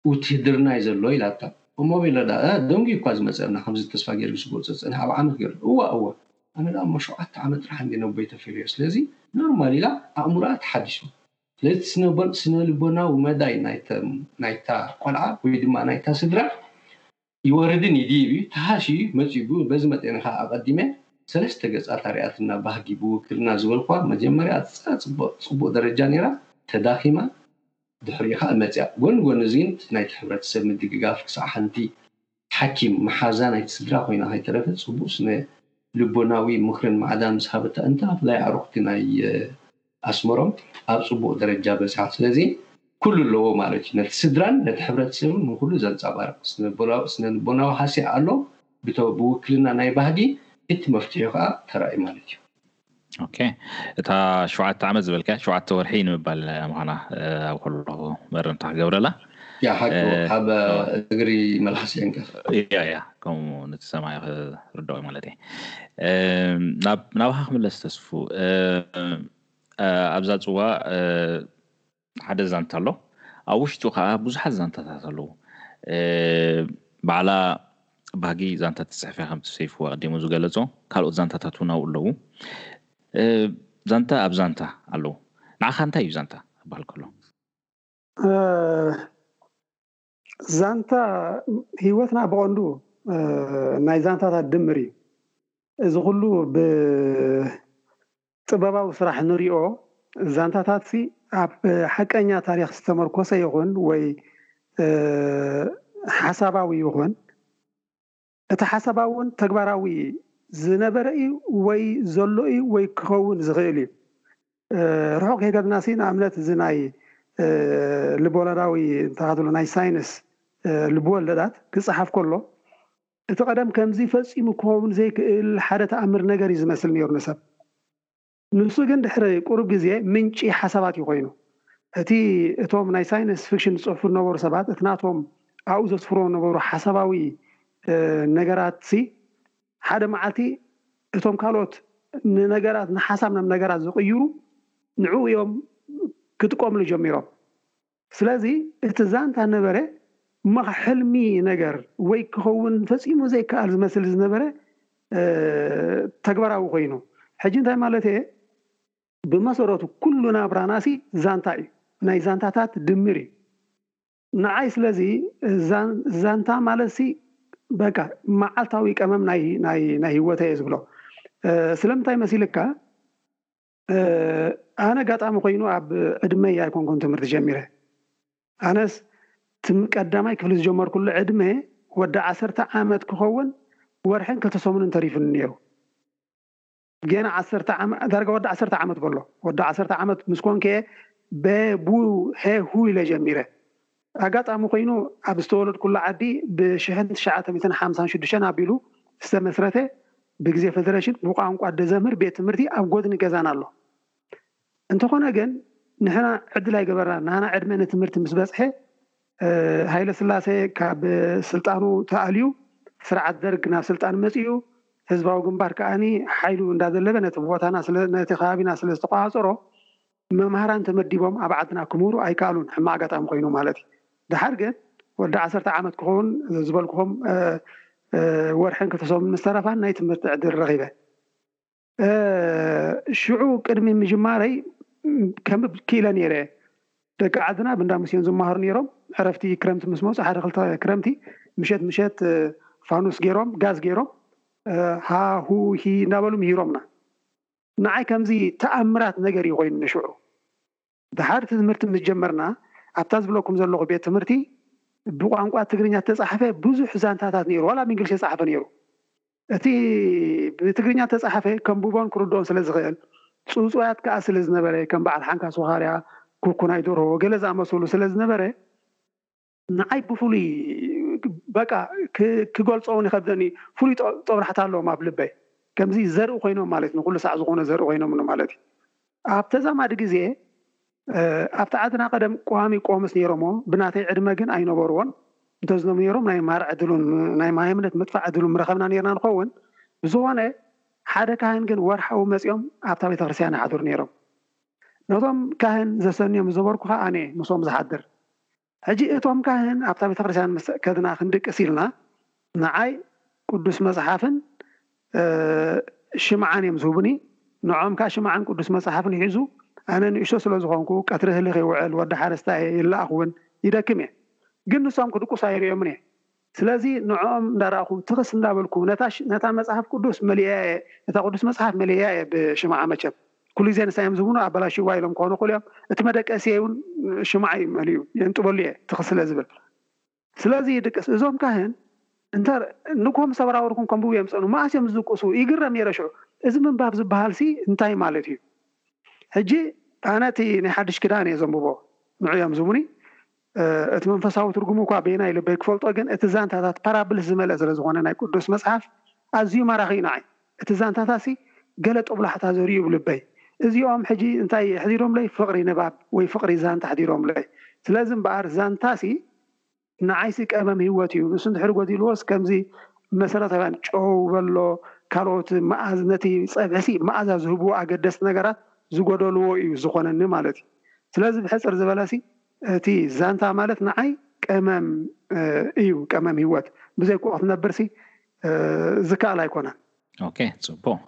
ውትህድርና እዩ ዘሎ ኢላታ እሞ ቤሎ ድኣ እህ ደንጉዩ እኳ ዝመጸና ከምዚ ተስፋ ጌሩ ዝስጉኦ ዝጸጸንሐ ኣብ ዓመት ጌሩ እዋእ እዋእ ኣነ ድኣ እሞ ሸውዓተ ዓመት ጥራሕ እንድየ ነቦይ ተፈልዮ ስለዚ ኖርማል ኢላ ኣእምሮኣ ተሓዲሱ። ነቲ ስነልቦናዊ መዳይ ናይታ ቆልዓ ወይ ድማ ናይታ ስድራ ይወርድን ይድይብ እዩ፣ ተሃሽ እዩ መጺኡ ግን በዚ መጠን ኢኻ ኣቐዲመ ሰለስተ ገጻት ኣርያትና ባህጊ ብውክልና ዝበልኩዋ መጀመርያ ኣዝያ ጽቡቕ ደረጃ ኔራ ተዳኺማ ድሕሪኡ ከኣ መጺኣ ጎኒ ጎኒ እዚ ግን እቲ ናይቲ ሕብረተሰብ ምድግጋፍ ክሳዕ ሓንቲ ሓኪም፣ መሓዛ ናይቲ ስድራ ኮይና ከይተረፈት ጽቡቕ ስነ ልቦናዊ ምኽርን ማዕዳን ምስ ሃበታ እንተ ኣፍላይ ኣዕሩኽቲ ናይ ኣስመሮም ኣብ ጽቡቕ ደረጃ በጽሓ። ስለዚ ኩሉ ኣለዎ ማለት እዩ። ነቲ ስድራን ነቲ ሕብረተሰብን ንኹሉ ዘንጻባርቕ ስነ ልቦናዊ ሃስያ ኣሎ፣ ብውክልና ናይ ባህጊ እቲ መፍትሒኡ ከኣ ተራእዩ ማለት እዩ። ኦኬ እታ ሸውዓተ ዓመት ዝበልካ ሸውዓተ ወርሒ ንምባል ምዃና ኣብ ከለኹ መረምታ ክገብረላ ያ ሓቂ ኣብ እግሪ መልሓስ የንከፍ ያ ያ ከምኡ ነቲ ሰማይ ክርድኦ ማለት እየ ናብኻ ክምለስ ተስፉ ኣብዛ ፅዋ ሓደ ዛንታ ኣሎ ኣብ ውሽጡ ከኣ ብዙሓት ዛንታታት ኣለዉ ባዕላ ባህጊ ዛንታ ትጽሕፍ እያ ከምቲ ሰይፉ ኣቐዲሙ ዝገለጾ ካልኦት ዛንታታት እውን ኣብኡ ኣለዉ ዛንታ ኣብ ዛንታ ኣለዉ ንዓኻ እንታይ እዩ ዛንታ ክበሃል ከሎ? ዛንታ ህይወትና ብቐንዱ ናይ ዛንታታት ድምር እዩ። እዚ ኩሉ ብጥበባዊ ስራሕ ንሪኦ ዛንታታትሲ ኣብ ሓቀኛ ታሪኽ ዝተመርኮሰ ይኹን ወይ ሓሳባዊ ይኹን እቲ ሓሳባ እውን ተግባራዊ ዝነበረ እዩ ወይ ዘሎ እዩ ወይ ክኸውን ዝኽእል እዩ። ርሑቕ ከይከድናሲ ንኣብነት እዚ ናይ ልበወለዳዊ እንታይ ክትብሎ ናይ ሳይንስ ልብወለዳት ክጸሓፍ ከሎ እቲ ቀደም ከምዚ ፈጺሙ ክኸውን ዘይክእል ሓደ ተኣምር ነገር እዩ ዝመስል ነይሩ ንሰብ። ንሱ ግን ድሕሪ ቁሩብ ግዜ ምንጪ ሓሳባት እዩ ኮይኑ። እቲ እቶም ናይ ሳይነስ ፍክሽን ዝጽሕፉ ዝነበሩ ሰባት እቲ ናቶም ኣብኡ ዘስፍርዎ ዝነበሩ ሓሳባዊ ነገራትሲ ሓደ መዓልቲ እቶም ካልኦት ንነገራት ንሓሳብ ናብ ነገራት ዝቕይሩ ንዕኡ እዮም ክጥቀምሉ ጀሚሮም። ስለዚ እቲ ዛንታ ነበረ እሞ ኸኣ ሕልሚ ነገር ወይ ክኸውን ፈጺሙ ዘይከኣል ዝመስል ዝነበረ ተግባራዊ ኮይኑ። ሕጂ እንታይ ማለተይ እየ ብመሰረቱ ኩሉ ናብራናሲ ዛንታ እዩ ናይ ዛንታታት ድምር እዩ ንዓይ ስለዚ ዛንታ ማለትሲ በቃ መዓልታዊ ቀመም ናይ ናይ ናይ ሂወተይ እየ ዝብሎ ስለምንታይ መሲልካ ኣነ ኣጋጣሚ ኮይኑ ኣብ ዕድመይ ኣይኮንኩን ትምህርቲ ጀሚረ። ኣነስ ትም ቀዳማይ ክፍሊ ዝጀመርኩሉ ዕድመ ወዲ ዓሰርተ ዓመት ክኸውን ወርሕን ክልተ ሰሙንን ተሪፉኒ ነይሩ። ጌና ዓሰርተ ዓመት ዳርጋ ወዲ ዓሰርተ ዓመት በሎ ወዲ ዓሰርተ ዓመት ምስ ኮንኩ'የ በ፣ ቡ፣ ሔ፣ ሁ ኢለ ጀሚረ። ኣጋጣሚ ኮይኑ ኣብ ዝተወለድኩላ ዓዲ ብ ሽሕን ትሽዓተ ሚእትን ሓምሳን ሽዱሽተን ኣቢሉ ዝተመስረተ ብግዜ ፈደረሽን ብቋንቋ ደዘምህር ቤት ትምህርቲ ኣብ ጎድኒ ገዛና ኣሎ። እንተኾነ ግን ንሕና ዕድል ኣይገበርናን ናህና ዕድመ ንትምህርቲ ምስ በጽሐ ሃይለስላሴ ካብ ስልጣኑ ተኣልዩ ስርዓት ደርግ ናብ ስልጣን መጺኡ ህዝባዊ ግንባር ከኣ ሓይሉ እንዳደለበ ነቲ ቦታና ነቲ ከባቢና ስለዝተቆጻጸሮ መምሃራን ተመዲቦም ኣብ ዓድና ክምህሩ ኣይከኣሉን ሕማቅ ኣጋጣሚ ኮይኑ ማለት እዩ ደሓር ግን ወዲ ዓሰርተ ዓመት ክከውን ዝበልኩኩም ወርሕን ክልተ ሰሙን ምስ ተረፋን ናይ ትምህርቲ ዕድል ረኪበ ሽዑ ቅድሚ ምጅማረይ ከንብብ ኪኢለ ነይረ ደቂ ዓድና ኣብ እንዳ ሙሴን ዝማሃሩ ነይሮም ዕረፍቲ ክረምቲ ምስ መጹ ሓደ ክልተ ክረምቲ ምሸት ምሸት ፋኑስ ገይሮም ጋዝ ገይሮም ሃ ሁ ሂ እንዳበሉ ምሂሮምና ንዓይ ከምዚ ተኣምራት ነገር እዩ ኮይኑኒ ሽዑ። ደሓር እቲ ትምህርቲ ምስ ጀመርና ኣብታ ዝብለኩም ዘለኹ ቤት ትምህርቲ ብቋንቋ ትግርኛ እተጻሕፈ ብዙሕ ዛንታታት ነይሩ ዋላ ብእንግሊሽ ዝተጻሕፈ ነይሩ። እቲ ብትግርኛ እተጻሕፈ ከንብቦን ክርድኦን ስለ ዝኽእል ጽውጽዋያት ከኣ ስለ ዝነበረ ከም በዓል ሓንካስ ወኻርያ፣ ኩኩናይ ደርሆ ወገለ ዝኣመሰሉ ስለ ዝነበረ፣ ንዓይ ብፍሉይ በቃ ክገልጾ ውን ይኸብደኒ እዩ ፍሉይ ጦብላሕታ ኣለዎም ኣብ ልበይ ከምዚ ዘርኢ ኮይኖም ማለት እዩ ንኩሉ ሳዕ ዝኾነ ዘርኢ ኮይኖም ማለት እዩ ኣብ ተዛማዲ ግዜ ኣብቲ ዓድና ቀደም ቆዋሚ ቆምስ ነይሮሞ ብናተይ ዕድመ ግን ኣይነበርዎን እንተዝነቡ ነይሮም ናይ ማር ዕድሉን ናይ ማህይምነት ምጥፋእ ዕድሉን ምረኸብና ነይርና ንኸውን ብዝኾነ ሓደ ካህን ግን ወርሓዊ መጺኦም ኣብታ ቤተክርስትያን ይሓድሩ ነይሮም ነቶም ካህን ዘሰንዮም ዝዘበርኩኻ ኣነ'የ ምስኦም ዝሓድር። ሕጂ እቶም ካህን ኣብታ ቤተክርስቲያን ምስ ከድና ክንድቅስ ኢልና ንዓይ ቅዱስ መጽሓፍን ሽምዓን እዮም ዝህቡኒ፣ ንዕኦም ከኣ ሽምዓን ቅዱስ መጽሓፍን ይሕዙ፣ ኣነ ንእሽቶ ስለ ዝኾንኩ ቀትሪ ህልኽ ይውዕል፣ ወዲ ሓረስታይ'የ፣ ይላኣኽ ውን፣ ይደክም'የ። ግን ንሶም ክድቅሱ ኣይርእዮምን'የ። ስለዚ ንዕኦም እንዳረኣኹ ትኽስ እንዳበልኩ ነታ ነታ መጽሓፍ ቅዱስ መሊኤያ እየ ነታ ቅዱስ መጽሓፍ መሊኤያ እየ ብሽምዓ መቸም ኩሉ ግዜ ንሳ እዮም ዝብሉ ኣበላሽይዋ ኢሎም ክኾኑ ይኽእሉ እዮም እቲ መደቀሲየይ ውን ሽምዓ እዩ መሊኡ የንጥበሉ እየ ትኽስ ስለ ዝብል ስለዚ ይድቅስ እዞም ካህን እንተ ንግሆም ሰብራወርኩም ከንብቡ እዮም ዝጸንሑ መኣስ እዮም ዝድቅሱ ይግረም ነይረ ሽዑ እዚ ምንባብ ዝበሃልሲ እንታይ ማለት እዩ ሕጂ ኣነ እቲ ናይ ሓድሽ ኪዳን እየ ዘንብቦ ንዑ እዮም ዝብሉኒ እቲ መንፈሳዊ ትርጉሙ እኳ በየናይ ልበይ ክፈልጦ ግን እቲ ዛንታታት ፓራብልስ ዝመልእ ስለ ዝኾነ ናይ ቅዱስ መጽሓፍ ኣዝዩ ማራኺ'ዩ ንዓይ። እቲ ዛንታታትሲ ገለ ጦብላሕታ ዘርኡ ብ ልበይ። እዚኦም ሕጂ እንታይ የሕዲሮምለይ ፍቕሪ ንባብ ወይ ፍቕሪ ዛንታ ኣሕዲሮምለይ። ስለዚ እምበኣር ዛንታሲ ንዓይሲ ቀመም ህይወት'ዩ። ንሱ እንድሕሪ ጎዲልዎስ ከምዚ መሰረታውያን ጨው በሎ ካልኦት መኣዝ ነቲ ጸብሒሲ መኣዛ ዝህብዎ ኣገደስቲ ነገራት ዝጎደልዎ'ዩ ዝኾነኒ ማለት'ዩ። ስለዚ ብሕጽር ዝበለሲ እቲ ዛንታ ማለት ንዓይ ቀመም እዩ ቀመም ሂወት ብዘይኩኡ ክትነብር ሲ ዝካኣል ኣይኮነን። ኦኬ ጽቡቅ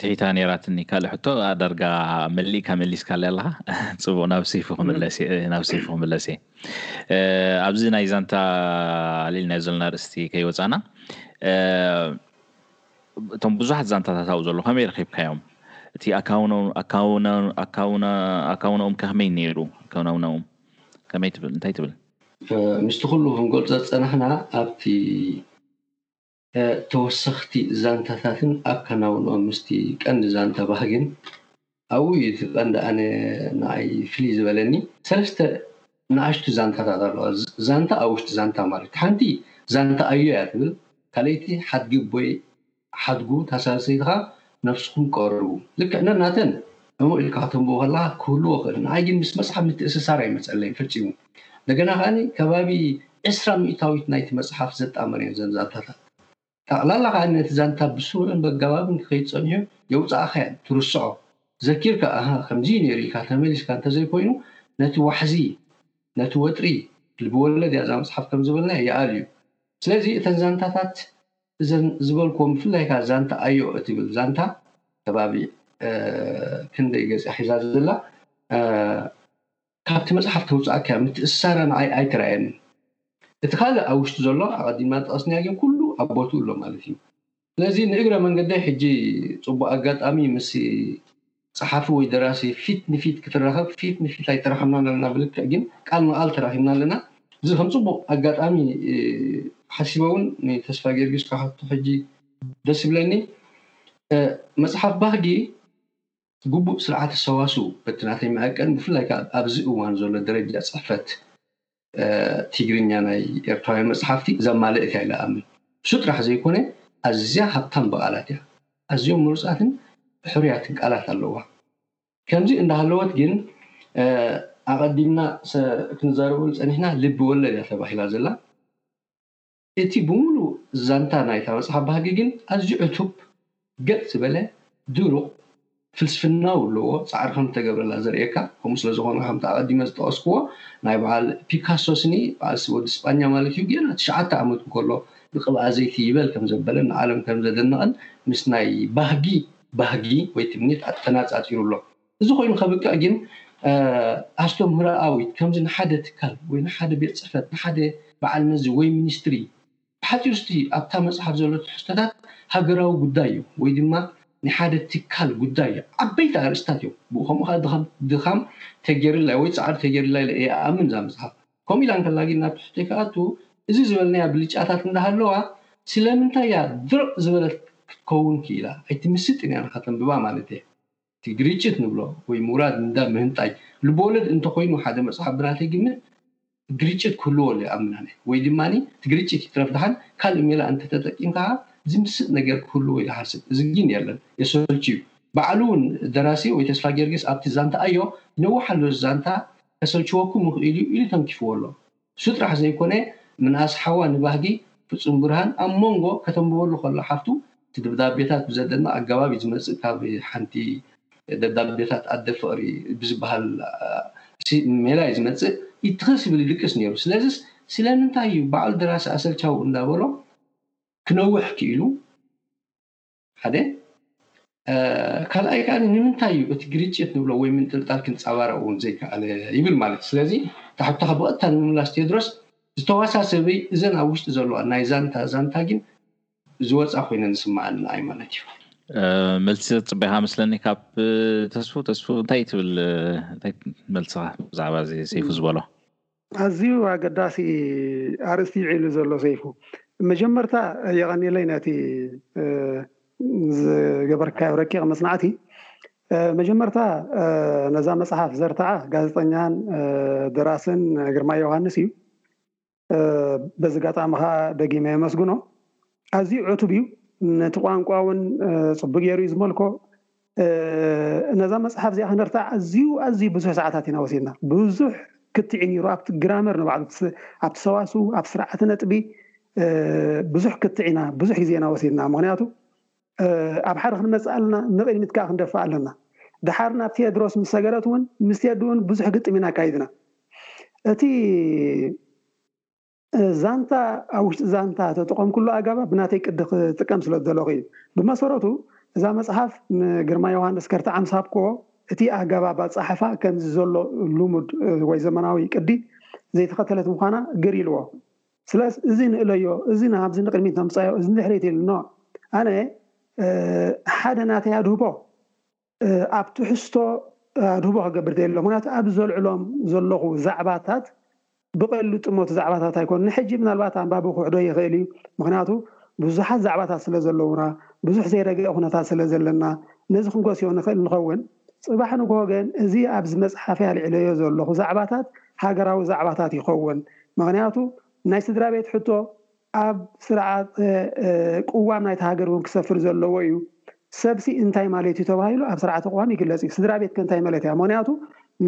ትሒታ ኔራትኒ ካልእ ሕቶ ዳርጋ መሊእካ መሊስካለይ ኣለኻ ጽቡቅ ናብ ሰይፉ ክምለስ እየ ናብ ሰይፉ ክምለስ እየ ኣብዚ ናይ ዛንታ ኣልዒልናዮ ዘለና ኣርእስቲ ከይወጻና እቶም ብዙሓት ዛንታታት ኣብኡ ዘለዉ ከመይ ረኺብካዮም? እቲ ኣከናውናኦምከ ከመይ ነይሩ? እንታይ ትብል? ምስቲ ኩሉ ክንገልጾ ዝጸናሕና ኣብቲ። ተወሰኽቲ ዛንታታትን ኣከናውንኦም ምስቲ ቀንዲ ዛንታ ባህግን ኣብኡ እዩ እቲ ቀንዲ ኣነ ንኣይ ፍልይ ዝበለኒ። ሰለስተ ንኣሽቱ ዛንታታት ኣለዋ፣ ዛንታ ኣብ ውሽጢ ዛንታ ማለት እዩ። ሓንቲ ዛንታ ኣዮ እያ ትብል፣ ካልኣይቲ ሓድጊ ኣቦይ ሓድጉ፣ እታ ሳልሰይቲ ከኣ ነብስኩም ቀርቡ። ልክዕ ነናተን ዕሙቕ ኢልካ ከተንብቦ ከለኻ ክህልዎ ይኽእል፣ ንኣይ ግን ምስ መጽሓፍ ምትእስሳር ኣይመጸለይን ፈጺሙ። እንደገና ከኣ ከባቢ ዕስራ ሚእታዊት ናይቲ መጽሓፍ ዘጣመር እየን እዘን ዛንታታት። ጠቕላላ ከኣ ነቲ ዛንታ ብስሩዕን በጋባብን ከይትጸንሖ የውጻእኻያ ትርስዖ ዘኪርካ ኣሃ ከምዚዩ ኔሩ ኢልካ ተመሊስካ እንተዘይኮይኑ ነቲ ዋሕዚ ነቲ ወጥሪ ልብወለድ እያ እዛ መጽሓፍ ከም ዝበልናዮ ይኣልዩ ስለዚ እተን ዛንታታት እዘን ዝበልክወን ብፍላይ ከኣ ዛንታ ኣዮ እትብል ዛንታ ከባቢ ክንደይ ገጽ እያ ሒዛ ዘላ ካብቲ መጽሓፍ ተውጻእካዮ ምትእስሳራ ንዓይ ኣይተራእየንን እቲ ካልእ ኣብ ውሽጢ ዘሎ ኣቀዲምና ዝጠቀስናዮ ግን ኩሉ ኣብ ቦትኡ ኣሎ ማለት እዩ ስለዚ ንእግረ መንገደይ ሕጂ ጽቡቅ ኣጋጣሚ ምስ ጸሓፊ ወይ ደራሲ ፊት ንፊት ክትራከብ ፊት ንፊት ኣይተራከብናን ኣለና ብልክዕ ግን ቃል ንቃል ተራኪብና ኣለና እዚ ከም ጽቡቅ ኣጋጣሚ ሓሲበ ውን ንተስፋጌርግስ ክሓቶ ሕጂ ደስ ይብለኒ መጽሓፍ ባህጊ ግቡእ ስርዓተ ሰዋስው በቲ ናተይ መዐቀኒ ብፍላይ ከኣ ኣብዚ እዋን ዘሎ ደረጃ ጽሕፈት ቲግርኛ ናይ ኤርትራውያን መጽሓፍቲ ዘማለኤት እያ ኢለ እኣምን። እሱ ጥራሕ ዘይኮነ ኣዝያ ሃብታም ብቓላት እያ። ኣዝዮም ምሩጻትን ሕሩያትን ቃላት ኣለዋ። ከምዚ እንዳሃለወት ግን ኣቐዲምና ክንዛረበሉ ጸኒሕና ልቢ ወለድ እያ ተባሂላ ዘላ። እቲ ብምሉእ ዛንታ ናይታ መጽሓፍ ባህጊ ግን ኣዝዩ ዕቱብ፣ ገጥ ዝበለ፣ ድሩቕ፣ ፍልስፍናዊ ኣለዎ፣ ጻዕሪ ከም እተገብረላ ዘርእየካ ከምኡ ስለ ዝኾነ ከምቲ ኣቐዲመ ዝጠቐስክዎ ናይ በዓል ፒካሶ ስኒ በዓል ስብ ወዲ ስጳኛ ማለት እዩ ጌና ትሽዓተ ዓመቱ እንከሎ ብቅብኣ ዘይቲ ይበል ከም ዘበለን ንዓለም ከም ዘደነቐን ምስ ናይ ባህጊ ባህጊ ወይ ትምኒት ኣተናጻጺሩ ኣሎ። እዚ ኮይኑ ከብቅዕ ግን ኣስተምህሮኣዊት ከምዚ ንሓደ ትካል ወይ ንሓደ ቤት ጽሕፈት ንሓደ በዓል መዚ ወይ ሚኒስትሪ ብሓጺሩ እስቲ ኣብታ መጽሓፍ ዘሎ ትሕዝቶታት ሃገራዊ ጉዳይ እዩ ወይ ድማ ናይ ሓደ ትካል ጉዳይ እዩ ዓበይቲ ኣርእስታት እዮም ብኡ ከምኡ ከኣ ድኻም ተጌርላ ወይ ጻዕሪ ተጌርላ ኢለ እየ እኣምን እዛ መጽሓፍ ከምኡ ኢላ እንከላ ግን ናብ ትሕዝቶይ ክኣቱ እዚ ዝበልናያ ብልጫታት እንዳሃለዋ ስለምንታይ እያ ድርቕ ዝበለት ክትከውን ክኢላ ኣይትምስጥን እያ ንኸተንብባ ማለት እየ እቲ ግርጭት ንብሎ ወይ ምውራድ ምንዳብ ምህንጣይ ልቦወለድ እንተኾይኑ ሓደ መጽሓፍ ብናተይ ግምት ግርጭት ክህልዎ ኣሎ ይኣምን ኣነ ወይ ድማ እቲ ግርጭት ይትረፍ ድሓን ካልእ ሜላ እንተተጠቂምካ ከኣ ዝምስጥ ነገር ክህልዎ ኢለ እሓስብ እዚ ግን የለን የሰልችዩ ባዕሉ ውን ደራሲ ወይ ተስፋጌርግስ ኣብቲ ዛንታኣዮ ነውሓሉ እዚ ዛንታ ከሰልችወኩም ይኽእልዩ ኢሉ ተንኪፍዎ ኣሎ። እሱ ጥራሕ ዘይኮነ ምንኣስ ሓዋ ንባህጊ፣ ፍጹምብርሃን፣ ኣብ ሞንጎ ከተንብበሉ ከሎ ሓፍቱ እቲ ደብዳቤታት ብዘደንቕ ኣገባብ እዩ ዝመጽእ ካብ ሓንቲ ደብዳቤታት ኣደ ፍቕሪ ብዝብሃል ኣርእሲ ሜላ እዩ ዝመጽእ ይትኸስ ይብል ይድቅስ ኔሩ ስለዝስ ስለምንታይ እዩ ባዕሉ ደራሲ ኣሰልቻዉ እንዳበሎ ክነውሕ ክኢሉ ሓደ ካልኣይ ከኣ ንምንታይ እዩ እቲ ግርጭት ንብሎ ወይ ምንጥልጣል ክንጻባረቕ እውን ዘይከኣለ ይብል ማለት ስለዚ እታ ሕቶኻ ብቐጥታ ንምምላስ ቴድሮስ ዝተዋሳሰበ እዩ እዘን ኣብ ውሽጢ ዘለዋ ናይ ዛንታ ዛንታ ግን ዝወጻ ኮይነን ዝስማዓኒ ንኣይ ማለት እዩ መልሲ ጽበኻ መስለኒ ካብ ተስፉ ተስፉ እንታይ ትብል እንታይ መልስኻ ብዛዕባ እዚ ሰይፉ ዝበሎ ኣዝዩ ኣገዳሲ ኣርእስቲ እዩ ዒሉ ዘሎ ሰይፉ መጀመርታ የቀንየለይ ነቲ ዝገበርካዮ ረቂቅ መጽናዕቲ መጀመርታ ነዛ መጽሓፍ ዘርትዓ ጋዜጠኛን ደራስን ግርማይ ዮውሃንስ እዩ በዚ ኣጋጣሚ ከኣ ደጊመ የመስግኖ ኣዝዩ ዕቱብ እዩ ነቲ ቋንቋ እውን ጽቡቅ ጌሩ እዩ ዝመልኮ ነዛ መጽሓፍ እዚኣ ክንርታዕ ኣዝዩ ኣዝዩ ብዙሕ ሰዓታት ኢና ወሲድና ብዙሕ ክትዒ ነይሩ ኣብቲ ግራመር ንባዕሉ ኣብቲ ሰዋስው ኣብ ስርዓተ ነጥቢ ብዙሕ ክትዕ ኢና ብዙሕ ግዜ ኢና ወሲድና ምክንያቱ ኣብ ሓደ ክንመጽእ ኣለና ንቕድሚት ከዓ ክንደፋእ ኣለና ደሓር ናብ ቴድሮስ ምስ ሰገረት እውን ምስ ቴዲ እውን ብዙሕ ግጥም ኢና ኣካይድና እቲ ዛንታ ኣብ ውሽጢ ዛንታ እተጠቐምኩሉ ኣጋባ ብናተይ ቅዲ ክጥቀም ስለ ዝደለኹ እዩ። ብመሰረቱ እዛ መጽሓፍ ንግርማይ ዮሃንስ ከርተዓ ምስ ሃብክዎ እቲ ኣገባብ ኣጸሓሕፋ ከምዚ ዘሎ ልሙድ ወይ ዘመናዊ ቅዲ ዘይተኸተለት ምዃና ግር ኢልዎ። ስለስ እዚ ንእለዮ፣ እዚ ናብዚ ንቕድሚት ነምጻዮ፣ እዚ ንድሕሪት ኢልኖ ኣነ ሓደ ናተይ ኣድህቦ ኣብ ትሕዝቶ ኣድህቦ ክገብር ደልየ ኣለኹ፣ ምኽንያቱ ኣብዚ ዘልዕሎም ዘለኹ ዛዕባታት ብቐሊሉ ዝጥመቱ ዛዕባታት ኣይኮኑን። ንሕጂ ምናልባት ኣንባቢ ክውሕዶ ይኽእል እዩ፣ ምኽንያቱ ብዙሓት ዛዕባታት ስለ ዘለዉና፣ ብዙሕ ዘይረገኤ ኩነታት ስለ ዘለና፣ ነዚ ክንጎስዮ ንኽእል ንኸውን። ጽባሕ ንግሆ ግን እዚ ኣብዚ መጽሓፈይ ኣልዒለዮ ዘለኹ ዛዕባታት ሃገራዊ ዛዕባታት ይኸውን፣ ምኽንያቱ ናይ ስድራቤት ሕቶ፣ ኣብ ስርዓተ ቅዋም ናይታ ሃገር እውን ክሰፍር ዘለዎ እዩ። ሰብሲ እንታይ ማሌት እዩ ተባሂሉ ኣብ ስርዓተ ቅዋም ይግለጽ እዩ። ስድራቤት ከ እንታይ መለት እያ? ሞንያቱ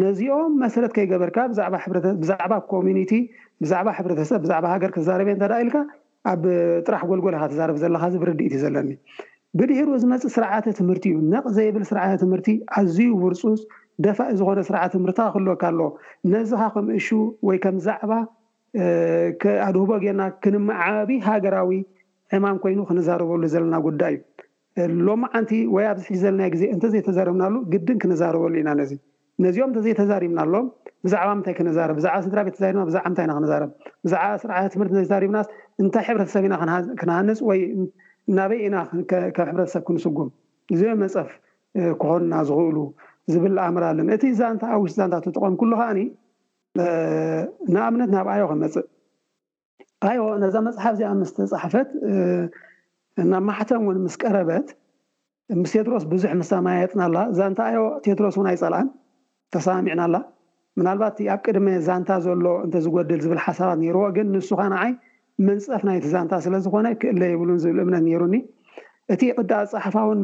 ነዚኦም መሰረት ከይገበርካ ብዛዕባ ሕብረተ ብዛዕባ ኮሚኒቲ ብዛዕባ ሕብረተሰብ ብዛዕባ ሃገር ክዛረብ እየ እንተ ደኣ ኢልካ ኣብ ጥራሕ ጎልጎል ኢኻ ትዛረብ ዘለኻ ዝብል ርድኢት እዩ ዘለኒ። ብድሂሩ ዝመጽእ ስርዓተ ትምህርቲ እዩ። ነቕ ዘይብል ስርዓተ ትምህርቲ ኣዚዩ ውርጹጽ ደፋኢ ዝኾነ ስርዓተ ትምህርታ ክህልወካ ኣለዎ። ነዚ ከ ከም እሹ ወይ ከም ዛዕባ ኣድህቦ ጌርና ክንመዓባቢ ሃገራዊ ዕማም ኮይኑ ክንዛረበሉ ዘለና ጉዳይ እዩ። ሎምዓንቲ ወይ ኣብዚ ሕጂ ዘለናዮ ግዜ እንተዘይተዛረብናሉ ግድን ክንዛረበሉ ኢና ነዚ። ነዚኦም እንተዘይተዛሪብናሎም ብዛዕባ ምንታይ ክንዛረብ? ብዛዕባ ስድራቤት ተዛሪብና ብዛዕባ ምንታይ ኢና ክንዛረብ? ብዛዕባ ስርዓተ ትምህርቲ እንተዘይተዛሪብናስ እንታይ ሕብረተሰብ ኢና ክንሃንጽ ወይ ናበይ ኢና ከም ሕብረተሰብ ክንስጉም? እዚኦም መንጸፍ ክኾኑና ዝኽእሉ ዝብል ኣምር ኣለኒ። እቲ ዛንታ ኣብ ውሽጢ ዛንታ ተጠቐምክሉ ከኣ ንኣብነት ናብ ኣዮ ክመጽእ ኣዮ ነዛ መጽሓፍ እዚኣ ምስ ተጻሕፈት ናብ ማሕተም እውን ምስ ቀረበት ምስ ቴድሮስ ብዙሕ ምሳማየጥናላ ዛንታ ኣዮ ቴድሮስ እውን ኣይጸልኣን ተሰማሚዕናላ ምናልባት ኣብ ቅድመ ዛንታ ዘሎ እንተዝጎድል ዝብል ሓሳባት ነይርዎ ግን ንሱ ኸ ንዓይ መንጸፍ ናይቲ ዛንታ ስለ ዝኾነ ክእለ የብሉን ዝብል እምነት ነይሩኒ። እቲ ቅዲ ኣጸሓሕፋውን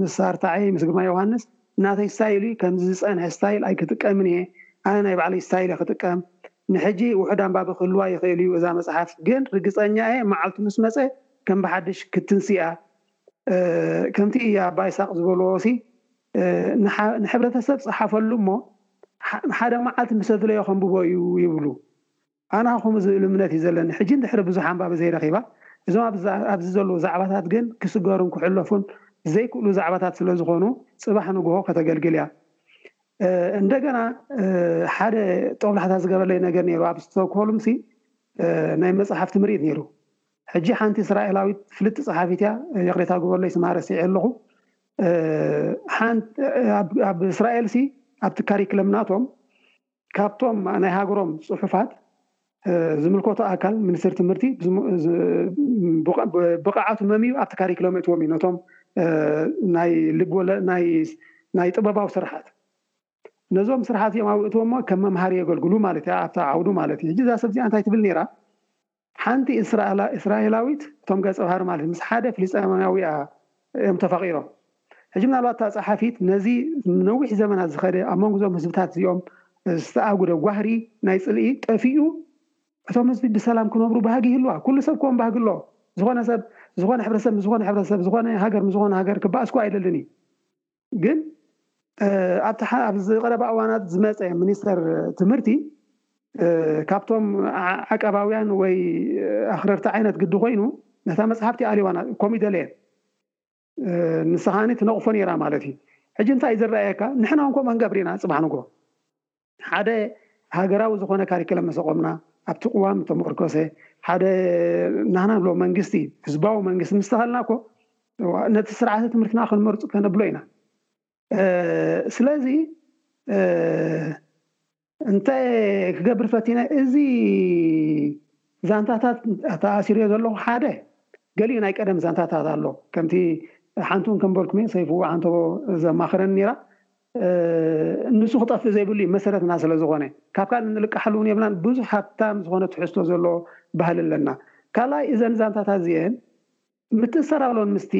ምስ ኣርታዒየይ ምስ ግርማይ ዮውሃንስ ናተይ ስታይል እዩ፣ ከምዚ ዝጸንሐ ስታይል ኣይክጥቀምን እየ፣ ኣነ ናይ ባዕለይ ስታይል እየ ክጥቀም። ንሕጂ ውሑድ ኣንባቢ ክህልዋ ይኽእል እዩ እዛ መጽሓፍ ግን ርግጸኛ እየ መዓልቱ ምስ መጸ ከም ብሓድሽ ክትንሲ እያ። ከምቲ ኣባ ይስሃቅ ዝበልዎሲ ንሕብረተሰብ ጸሓፈሉ እሞ ሓደ መዓልቲ ምስ ኣድለዮ ከንብቦ እዩ ይብሉ። ኣና ከምኡ ዝብል እምነት እዩ ዘለኒ ሕጂ እንድሕሪ ብዙሕ ኣንባቢ ዘይረኺባ እዞም ኣብዚ ዘለዉ ዛዕባታት ግን ክስገሩን ክሕለፉን ዘይክእሉ ዛዕባታት ስለ ዝኾኑ ጽባሕ ንግሆ ከተገልግል እያ እንደገና ሓደ ጦብላሕታ ዝገበለይ ነገር ነይሩ ኣብ ስቶክሆልም ሲ ናይ መጽሓፍ ትምርኢት ነይሩ ሕጂ ሓንቲ እስራኤላዊት ፍልጥ ጸሓፊት እያ ይቕሬታ ግበለይ ስማ ረሲዐ ኣለኹ ኣብ እስራኤል ሲ ኣብቲ ካሪክለም ናቶም ካብቶም ናይ ሃገሮም ጽሑፋት ዝምልከቶ ኣካል ሚኒስትሪ ትምህርቲ ብቕዓቱ መምዩ ኣብቲ ካሪክሎም የእትዎም እዩ ነቶም ናይ ልብወለ ናይ ጥበባዊ ስርሓት ነዞም ስርሓት እዚኦም ኣብ እትዎሞ ከም መምሃሪ የገልግሉ ማለት ኣብቲ ዓውዱ ማለት እዩ ሕጂ እዛ ሰብ እዚኣ እንታይ ትብል ነይራ ሓንቲ እስራኤላዊት እቶም ገጸባህሪ ማለት ምስ ሓደ ፍልስጤማዊ'ያ እዮም ተፋቒሮም። ሕጂ ምናልባት እታ ጸሓፊት ነዚ ንነዊሕ ዘመናት ዝኸደ ኣብ መንጉ እዞም ህዝብታት እዚኦም ዝተኣጉደ ጓህሪ ናይ ጽልኢ ጠፊኡ፣ እቶም ህዝቢ ብሰላም ክነብሩ ባህጊ ይህልዋ፣ ኩሉ ሰብ ክወን ባህጊ ኣለዎ፣ ዝኾነ ሰብ ዝኾነ ሕብረተሰብ ምስ ዝኾነ ሕብረተሰብ፣ ዝኾነ ሃገር ምስ ዝኾነ ሃገር ክባኣስ'ኳ ኣይደልን እዩ። ግን ኣብዚ ቀረባ እዋናት ዝመፀ ሚኒስተር ትምህርቲ ካብቶም ዓቀባውያን ወይ ኣኽረርቲ ዓይነት ግዲ ኮይኑ ነታ መፅሓፍቲ ኣልዋና ኮምኡ ደለየ ንስኻኒ ትነቕፎ ነይራ ማለት እዩ ሕጂ እንታይ እዩ ዝረኣየካ ንሕና ውን ከምኡ ክንገብር ኢና ፅባሕ ንግሆ ሓደ ሃገራዊ ዝኾነ ካሪክለም ምስ ኣቖምና፣ ኣብቲ ቅዋም ዝተሞርኮሰ ሓደ ናህና ንብሎ መንግስቲ፣ ህዝባዊ መንግስቲ ምስ ተኸልና እኮ ነቲ ስርዓተ ትምህርትና ክንመርጹ ከነብሎ ኢና። ስለዚ እንታይ ክገብር ፈቲነ እዚ ዛንታታት ተኣሲርዮ ዘለኹ ሓደ ገሊኡ ናይ ቀደም ዛንታታት ኣሎ ከምቲ ሓንቱን ከምበልኩሜ ሰይፉ ዓንተቦ ዘማኽረን ነይራ ንሱ ክጠፍእ ዘይብሉ እዩ መሰረትና ስለ ዝኾነ። ካብ ካልእ እንልቀሓሉ ውን የብልናን ብዙሕ ሃብታም ዝኾነ ትሕዝቶ ዘለዎ ባህሊ ኣለና። ካልኣይ እዘን ዛንታታት እዚኤን ምትእስሳር ኣለወን ምስቲ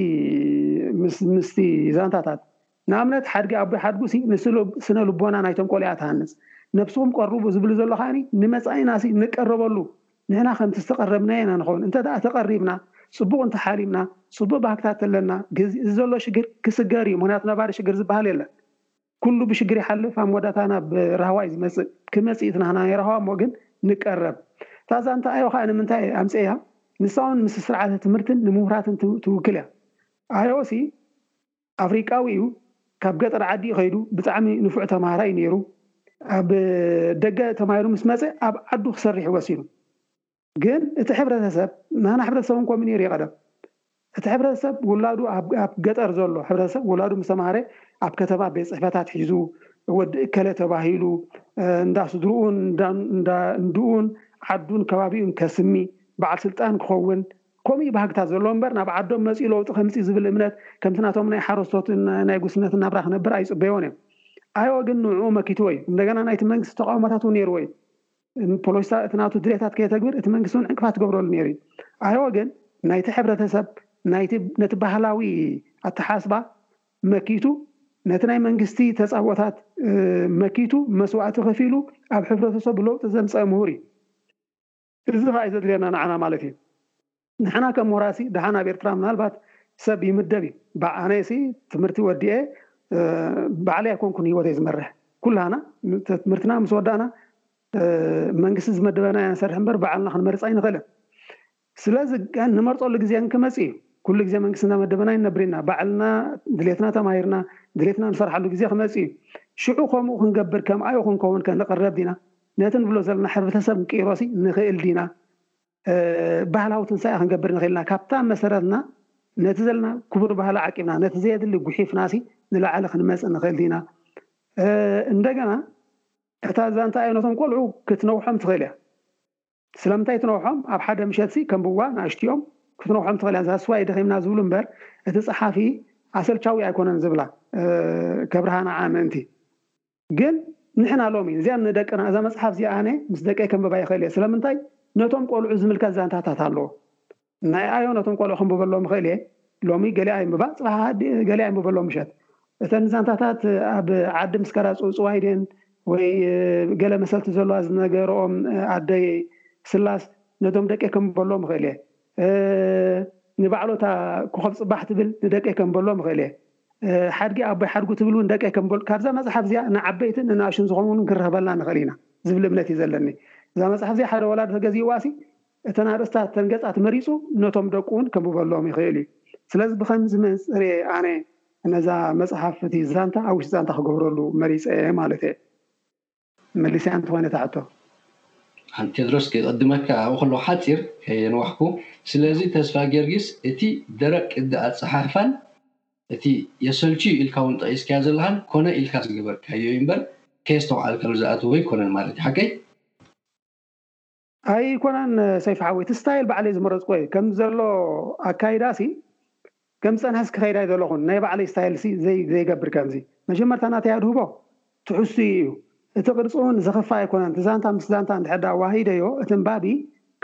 ምስቲ ዛንታታት። ንኣብነት ሓድጊ ኣቦይ ሓድጉሲ ንስነ ልቦና ናይቶም ቆልያ ትሃንጽ። ነብስኹም ቀርቡ ዝብሉ ዘሎ ከኣ ንመጻኢናሲ ንቀረበሉ ንሕና ከምቲ ዝተቐረብናዮ ኢና ንኸውን። እንተድኣ ተቐሪብና፣ ጽቡቕ እንተ ሓሊምና፣ ጽቡቕ ባህግታት ተለና፣ ግዚ እዚ ዘሎ ሽግር ክስገር እዩ። ምኽንያቱ ነባሪ ሽግር ዝበሃል የለን። ኩሉ ብሽግር ይሓልፍ ኣብ መወዳእታ ናብ ራህዋ እዩ ዝመጽእ። ክመጽእ እዩ ናህና ናይ ራህዋ እሞ ግን ንቀረብ። እታ ዛንታ ኣዮ ከኣ ንምንታይ ኣምጺኤያ? ንሳውን ምስ ስርዓተ ትምህርትን ንምሁራትን ትውክል እያ። ኣዮሲ ኣፍሪቃዊ እዩ ካብ ገጠር ዓዲ እዩ ከይዱ ብጣዕሚ ንፉዕ ተማሃራይ እዩ ነይሩ። ኣብ ደገ ተማሂሩ ምስ መጸ ኣብ ዓዱ ክሰርሕ እዩ ወሲኑ ግን እቲ ሕብረተሰብ ናህና ሕብረተሰብ ውን ከምኡ ነይሩ እዩ ቀደም እቲ ሕብረተሰብ ውላዱ ኣብ ገጠር ዘሎ ሕብረተሰብ ውላዱ ምስ ተማሃረ ኣብ ከተማ ቤት ጽሕፈታት ሒዙ ወዲ እከለ ተባሂሉ እንዳ ስድርኡን እንዳ እንድኡን ዓዱን ከባቢኡን ከስሚ በዓል ስልጣን ክኸውን ከምኡ እዩ ባህግታት ዘለዎ እምበር ናብ ዓዶም መጺኡ ለውጢ ከምጽእ ዝብል እምነት ከምቲ ናቶም ናይ ሓረስቶትን ናይ ጉስነትን ናብራ ክነብር ኣይጽበዮን እዮም። ኣየወ ግን ንዕኡ መኪትዎ እዩ። እንደገና ናይቲ መንግስቲ ተቓውሞታት እውን ነይርዎ እዩ። ፖሎቲሳ እቲ ናቱ ድሌታት ከየተግብር እቲ መንግስቲ እውን ዕንቅፋት ይገብረሉ ነይሩ እዩ። ኣየወ ግን ናይቲ ሕብረተሰብ ናይቲ ነቲ ባህላዊ ኣተሓስባ መኪቱ ነቲ ናይ መንግስቲ ተጻብኦታት መኪቱ መስዋእቲ ከፊሉ ኣብ ሕብረተሰቡ ለውጢ ዘምጸእ ምሁር እዩ። እዚ ከኣ እዩ ዘድልየና ንዓና ማለት እዩ። ንሕና ከም ወራሲ ደሓን ኣብ ኤርትራ ምናልባት ሰብ ይምደብ እዩ ባእ ኣነ'ሲ ትምህርቲ ወዲኤ ባዕለይ ኣይኮንኩን ህይወተይ ዝመርሕ ኩላህና ትምህርትና ምስ ወዳእና መንግስቲ ዝመደበና ኢና ንሰርሕ እምበር ባዕልና ክንመርጽ ኣይንኽእልን ስለዚ ንመርጸሉ ግዜ ግን ክመጽእ እዩ ኩሉ ግዜ መንግስቲ እናመደበና ኣይንነብር ኢና ባዕልና ድሌትና ተማሂርና ድሌትና ንሰርሓሉ ግዜ ክመጽእ እዩ ሽዑ ከምኡ ክንገብር ከም ኣዩ ክንከውን ከ ንቕረብ ዲና ነቲ ንብሎ ዘለና ሕብርተሰብ ንቅይሮሲ ንክእል ዲና ባህላዊ ትንሳኤ ክንገብር ንክእል ኢና ካብታ መሰረትና ነቲ ዘለና ኩቡር ባህሊ ዓቂብና ነቲ ዘየድሊ ጉሒፍናሲ ንላዕሊ ክንመጽእ ንክእል ዲና እንደገና እታ ዛንታ ኣይ ነቶም ቆልዑ ክትነውሖም ትክእል እያ። ስለምንታይ ትነውሖም ኣብ ሓደ ምሸትሲ ከንብቡዋ ንኣሽቱ'ዮም ክትነውሖም ትኽእል እያ ንሳስ ዋይ ደኺምና ዝብሉ እምበር እቲ ጸሓፊ ኣሰልቻዊ ኣይኮነን ዝብላ ከብርሃ ንዓኣ ምእንቲ ግን ንሕና ሎሚ እዚኣ ንደቅና እዛ መጽሓፍ'ዚኣ ኣነ ምስ ደቀይ ከንብባ ይኽእል እየ ስለምንታይ ነቶም ቆልዑ ዝምልከት ዛንታታት ኣለዎ ናይ ኣዮ ነቶም ቆልዑ ከንብበሎም እኽእል እየ ሎሚ ገሊኣ የንብባ ጽባሕ ገሊኣ የንብበሎም ምሸት እተን ዛንታታት ኣብ ዓዲ ምስከዳ ጽውጽዋይ ድየን ወይ ገለ መሰልቲ ዘለዋ ዝነገረኦም ኣደይ ስላስ ነቶም ደቀይ ከንብበሎም እኽእል እየ ንባዕሎታ ኮኾብ ጽባሕ ትብል ንደቀይ ከንበሎም እኽእል እየ ሓድጊ ኣቦይ ሓድጉ ትብል እውን ደቀይ ከንበል ካብዛ መጽሓፍ እዚኣ ንዓበይትን ንናእሽቱን ዝኾኑ እውን ክንረኽበላ ንኽእል ኢና ዝብል እምነት እዩ ዘለኒ እዛ መጽሓፍ እዚኣ ሓደ ወላዲ ተገዚእዋ ሲ እተን ኣርእስታት እተን ገጻት መሪጹ ነቶም ደቁ ውን ከንብበሎም ይኽእል እዩ። ስለዚ ብኸምዚ መንጽር'የ ኣነ ነዛ መጽሓፍ እቲ ዛንታ ኣብ ውሽጢ ዛንታ ክገብረሉ መሪጸ ማለት'የ። መሊሰያ እንተኾይነ እታ ሕቶ? ኣንቴድሮስ ክቕድመካ ኣብኡ ከለኹ ሓጺር ከየንዋሕኩ ስለዚ ተስፋጌርጊስ እቲ ደረቕ ቅዲ ኣጸሓሕፋን እቲ የሰልች'ዩ ኢልካ ውን ጠቒስካዮ ዘለኻን ኮነ ኢልካ ዝገበርካዮ'ዩ እምበር ከየስተውዓልካሉ ዝኣተወ ኣይኮነን ማለት'ዩ ሓቀይ? ኣይኮነን ሰይፉ ሓወይ እቲ ስታይል ባዕለይ ዝመረጽኩዎ እዩ ከምዚ ዘሎ ኣካይዳ ሲ ከም ዝጸንሐስ ክኸይድ ኣይደለኹን ናይ ባዕለይ ስታይል ሲ ዘይገብር ከምዚ መጀመርታ ናተይ ኣድህቦ ትሕዝትኡ እዩ እቲ ቅርጺ ውን ዝኽፋእ ኣይኮነን እቲ ዛንታ ምስ ዛንታ እንድሕር ድኣ ኣዋሃሂደዮ እቲ ኣንባቢ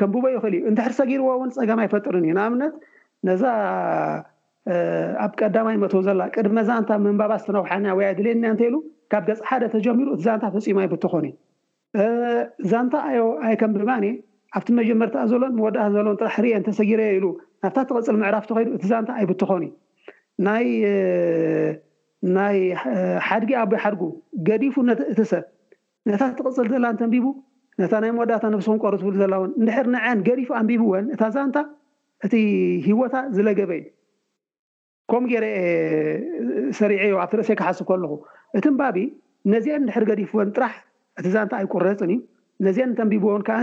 ከንብቦ ይኽእል እዩ እንድሕር ሰጊርዎ ውን ጸገም ኣይፈጥርን እዩ ንኣብነት ነዛ ኣብ ቀዳማይ መእተዊ ዘላ ቅድመ ዛንታ ምንባባ ዝተነውሓንያ ወይ ኣድልየንያ እንተይሉ ካብ ገጽ ሓደ ተጀሚሩ እቲ ዛንታ ፈጺሙ ኣይብተኾን እዩ ዛንታ ኣዮ ኣይከንብባን እየ፣ ኣብቲ መጀመርታ ዘሎን መወዳእታ ዘሎን ጥራሕ ርእየን ተሰጊረዮ ኢሉ ናብታ ትቕጽል ምዕራፍ ተኸይዱ እቲ ዛንታ ኣይብተኾን እዩ። ናይ ናይ ሓድጊ ኣቦይ ሓድጉ ገዲፉ ነቲ እቲ ሰብ ነታ ትቕጽል ዘላ እንተንቢቡ ነታ ናይ መወዳእታ ነብስኹም ቀሩ ትብል ዘላ ውን እንድሕር ንዐን ገዲፉ ኣንቢብወን እታ ዛንታ እቲ ሂወታ ዝለገበ እዩ። ከምኡ ገይረ እየ ሰሪዐዮ ኣብቲ ርእሰይ ክሓስብ ከለኹ። እቲ ኣንባቢ ነዚኤን እንድሕር ገዲፍወን ጥራሕ እቲ ዛንታ ኣይቁረጽን እዩ። ነዚኤን እንተንቢብወን ከኣ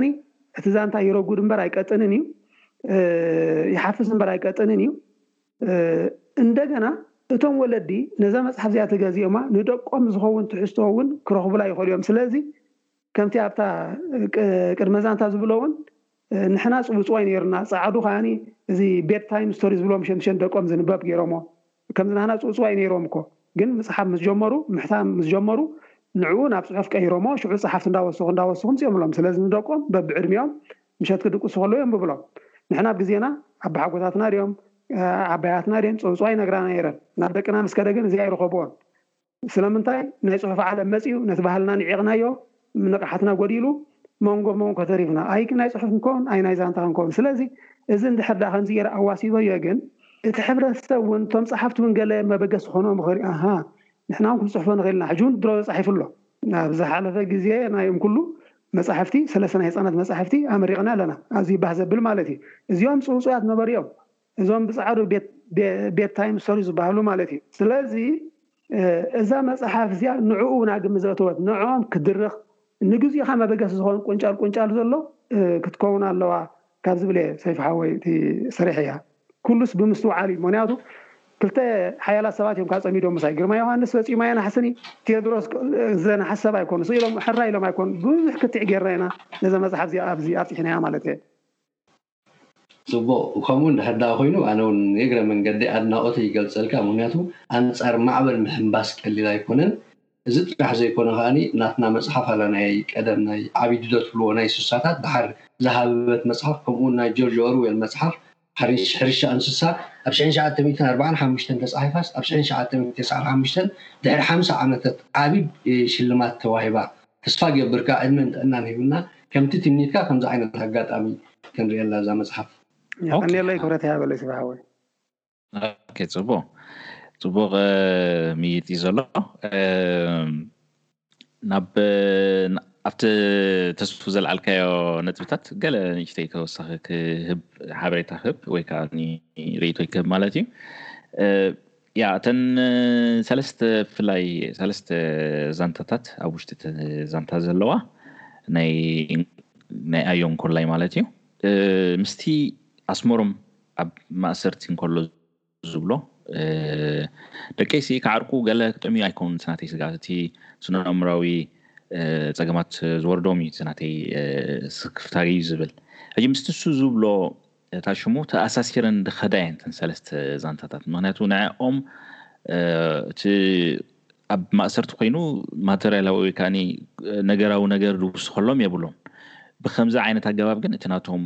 እቲ ዛንታ ይረጉድ እምበር ኣይቀጥንን እዩ። ይሓፍስ እምበር ኣይቀጥንን እዩ። እንደገና እቶም ወለዲ ነዛ መጽሓፍ እዚኣ ተገዚኦማ ንደቆም ዝኸውን ትሕዝቶ እውን ክረኽቡላ ይኽእሉ እዮም። ስለዚ ከምቲ ኣብታ ቅድመ ዛንታ ዝብሎውን ንሕና ጽውጽዋይ ነይሩና፣ ጸዓዱ ከኣ እዚ ቤድ ታይም ስቶሪ ዝብልዎ ምሸት ምሸት ንደቆም ዝንበብ ገይሮሞ። ከምዚ ናህና ጽውጽዋይ ነይሮምኮ። ግን ምጽሓፍ ምስ ጀመሩ፣ ምሕታም ምስ ጀመሩ ንዕኡ ናብ ጽሑፍ ቀይሮሞ፣ ሽዑ ጸሓፍቲ እንዳወሰኹ እንዳወሰኹ ኣምጺኦምሎም። ስለዚ ንደቆም በብዕድሚኦም ምሸት ክድቅሱ ከለዉ የንብብሎም። ንሕና ኣብ ግዜና ኣባሓጎታትና ድዮም ዓባያትና ድዮም ጽውጽዋይ ይነግራና ነይረን። ናብ ደቅና ምስ ከደ ግን እዚ ኣይረኸብዎን። ስለምንታይ ናይ ጽሑፍ ዓለም መጺኡ ነቲ ባህልና ንዒቕናዮ ንቕሓትና ጎዲሉ መንጎ መንኮ ተሪፍና ኣይ ናይ ጽሑፍ ክንከውን ኣይ ናይ ዛንታ ክንከውን ስለዚ እዚ እንድሕር ድኣ ከምዚ ጌረ ኣዋሲበዮ ግን እቲ ሕብረተሰብ ውን እቶም ጸሓፍቲ ውን ገለ መበገሲ ክኾንኦም ይኽእልዩ ኣሃ ንሕና ውን ክንጽሕፎ ንኽእል ኢና ሕጂ ውን ድሮ ተጻሒፉ ኣሎ። ኣብ ዝሓለፈ ግዜ ናይም ኩሉ መጻሕፍቲ ሰለስተ ናይ ህጻናት መጻሕፍቲ ኣመሪቕና ኣለና ኣዝዩ ባህ ዘብል ማለት እዩ እዚኦም ጽውጹያት ነበሩ እዮም እዞም ብጻዕሩ ቤድ ታይም ስቶሪ ዝበሃሉ ማለት እዩ። ስለዚ እዛ መጽሓፍ እዚኣ ንዕኡ እውና ግምት ዘእተወት፣ ንዕኦም ክትድርኽ፣ ንግዜኻ መበገሲ ዝኾን ቁንጫል ቁንጫል ዘሎ ክትከውን ኣለዋ ካብ ዝብል እየ ሰይፉ ሓወይ እቲ ስሪሕ እያ። ኩሉስ ብምስትውዓል እዩ ምክንያቱ ክልተ ሓያላት ሰባት እዮም ካብ ጸሚዶም ምሳይ ግርማይ ዮሃንስ ፈጺሙ ኣየናሕስን እዩ ቴድሮስ ዘናሕስ ሰብ ኣይኮኑ ስቅ ኢሎም ሕራይ ኢሎም ኣይኮኑ ብዙሕ ክትዕ ጌርና ኢና ነዛ መጽሓፍ እዚኣ ኣብዚ ኣብጺሕናያ ማለት እየ። ጽቡቅ ከምኡ እንድሕር ድኣ ኮይኑ ኣነ ውን ንእግረ መንገደይ ኣድናቆተይ ይገልጸልካ ምክንያቱ ኣንጻር ማዕበል ምሕንባስ ቀሊል ኣይኮነን እዚ ጥራሕ ዘይኮነ ከኣ ናትና መጽሓፍ ኣላ ናይ ቀደም ናይ ዓቢዲዶ ትብልዎ ናይ ስሳታት ድሓር ዝሃበበት መጽሓፍ ከምኡ ውን ናይ ጆርጅ ኦርዌል መጽሓፍ ሕርሻ እንስሳ ኣብ ሽሕን ሸዓተ ሚእትን ኣርባዓን ሓሙሽተን ተጻሒፋስ ኣብ ሽሕን ሸዓተ ሚእትን ተስዓን ሓሙሽተን ድሕሪ ሓምሳ ዓመተት ዓቢ ሽልማት ተዋሂባ ተስፋ ይገብር ክኣ ዕድመን ጥዕናን ሂቡና ከምቲ ትምኒትካ ከምዚ ዓይነት ኣጋጣሚ ክንርእየላ እዛ መጽሓፍ። የቀንየለይ ክብረት ይሃበለይ ስብሓ ሓወይ። ኦኬ ጽቡቅ ጽቡቅ ምይይጥ እዩ ዘሎ ናብ ኣብቲ ተስፉ ዘልዓልካዮ ነጥብታት ገለ ንእሽተይ ተወሳኺ ክህብ ሓበሬታ ክህብ ወይ ከዓ ርእይቶይ ክህብ ማለት እዩ ያእ እተን ሰለስተ ብፍላይ ሰለስተ ዛንታታት ኣብ ውሽጢ እቲ ዛንታ ዘለዋ ናይ ናይ ኣዮ እንኮላይ ማለት እዩ ምስቲ ኣስመሮም ኣብ ማእሰርቲ እንከሎ ዝብሎ ደቀይሲ ክዓርቁ ገለ ክጠምዩ ኣይኮኑን ስናተይ ስጋት እቲ ስነኣእምራዊ ፀገማት ዝወርዶም እዩ ስናተይ ስክፍታሪ እዩ ዝብል ሕጂ ምስቲ እሱ ዝብሎ እታ ሽሙ ተኣሳሲረን ድኸዳ እየን እተን ሰለስተ ዛንታታት ምኽንያቱ ንዐኦም እቲ ኣብ ማእሰርቲ ኮይኑ ማተርያላዊ ወይ ከኣኒ ነገራዊ ነገር ዝውስኸሎም የብሎም ብከምዚ ዓይነት ኣገባብ ግን እቲ ናቶም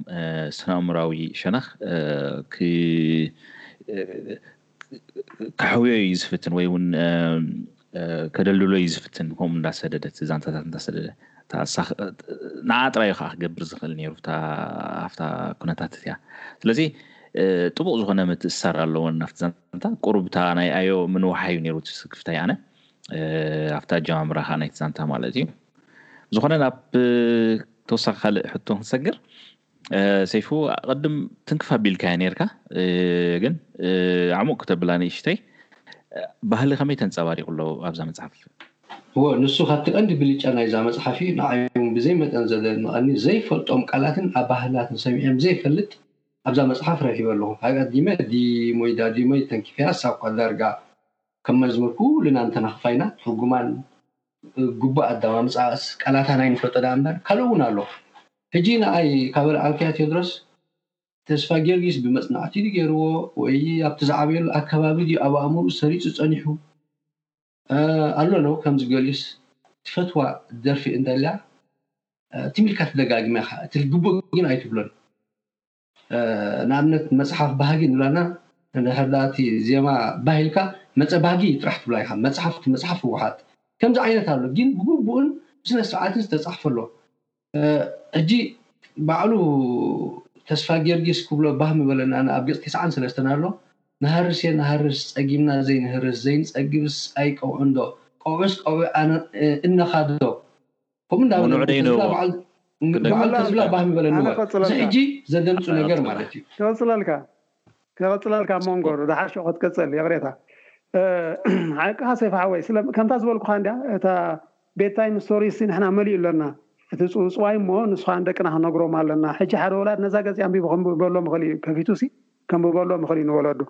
ስነኣእምራዊ ሸነኽ ከሕውዮ እዩ ዝፍትን ወይ እውን ከደልድሎ እዩ ዝፍትን ከምኡ እንዳሰደደት ዛንታታት እንዳሰደደ ንዓ ጥራይ እዩ ከዓ ክገብር ዝኽእል ነይሩ ኣብታ ኩነታት እቲያ ስለዚ ጥቡቕ ዝኾነ ምትእስሳር ኣለዎን ናብቲ ዛንታ ቁሩብ እታ ናይ ኣዮ ምንውሓ እዩ ነይሩ ስክፍታይ ኣነ ኣብቲ ኣጀማምራ ከዓ ናይቲ ዛንታ ማለት እዩ ዝኾነ ናብ ተወሳኺ ካልእ ሕቶ ክንሰግር ሰይፉ ቅድም ትንክፍ ኣቢልካያ ነርካ ግን ዓሙቅ ክተብላ ንእሽተይ ባህሊ ከመይ ተንጸባሪቁ ኣሎ ኣብዛ መጽሓፍ? እወ ንሱ ካብቲ ቀንዲ ብልጫ ናይዛ መጽሓፍ እዩ፣ ንዓይ ውን ብዘይ መጠን ዘደንቀኒ ዘይፈልጦም ቃላትን ኣባህላትን ሰሚዐም ዘይፈልጥ ኣብዛ መጽሓፍ ረኪበ ኣለኩ ካብ ኣዲመ ዲሞይ ዳዲሞይ ተንኪፈያሳ እኳ ዳርጋ ከም መዝሙር ኩልና እንተነክፋይና ትርጉማን ግቡእ ኣዳማምጻ ቃላታ ናይ ንፈልጦ ደኣ እምበር ካልእ እውን ኣሎ ሕጂ ንኣይ ካብ ኣልዓልካዮ ቴድሮስ ተስፋጊዮርጊስ ብመጽናዕቲ ድዩ ጌርዎ ወይ ኣብቲ ዝዓበየሉ ኣከባቢ ድዩ ኣብ ኣእምርኡ ሰሪጹ ጸኒሑ ኣሎ ን ከምዚ ገሊኡስ ትፈትዋ ደርፊ እንተልያ ትም ኢልካ ትደጋግም ኢኻ እቲ ግቡእ ግን ኣይትብሎን። ንኣብነት መጽሓፍ ባህጊ ንብላና እንድሕር ድኣ እቲ ዜማ ባህ ኢልካ መጸ ባህጊ ጥራሕ ትብላ ኢኻ መጽሓፍ እቲ መጽሓፍ ህወሓት ከምዚ ዓይነት ኣሎ ጊን ብግቡእን ብስነ ስርዓትን ዝተጻሕፈ ኣሎ ሕጂ ባዕሉ ተስፋጊዮርጊስ ክብሎ ባህ ምበለና ኣነ ኣብ ገጽ ቴስዓን ሰለስተን ኣሎ ንሃርስየ ንሃርስ ጸጊምና ዘይንህርስ ዘይንጸግብስ ኣይቀውዕንዶ ቀውዕስ ቀውዒ ኣነ እነኻድዶ ከምኡ እንዳበለ ተዝብላ በዓል ተዝብላ ባህ ምበለኒ እዚ ሕጂ ዘደንጹ ነገር ማለት እዩ። ክቕጽለልካ ክቕጽለልካ ኣብ መንጎ ዝሓሸ ክትቅጽል ይቕሬታ ሓቅኻ ሰይፉ ሓወይ ስለ ከምታ ዝበልኩኻ እንድያ እታ ቤድ ታይም ስቶሪ እስቲ ንሕና መሊኡ ኣለና እቲ ጽውጽዋይ እሞ ንስኻን ደቅና ክነግሮም ኣለና ሕጂ ሓደ ወላድ ነዛ ገጽ ኣንቢቡ ክንብበሎም ይኽእል እዩ ከፊቱሲ ከንብበሉ ምኽሪ ንወለዱ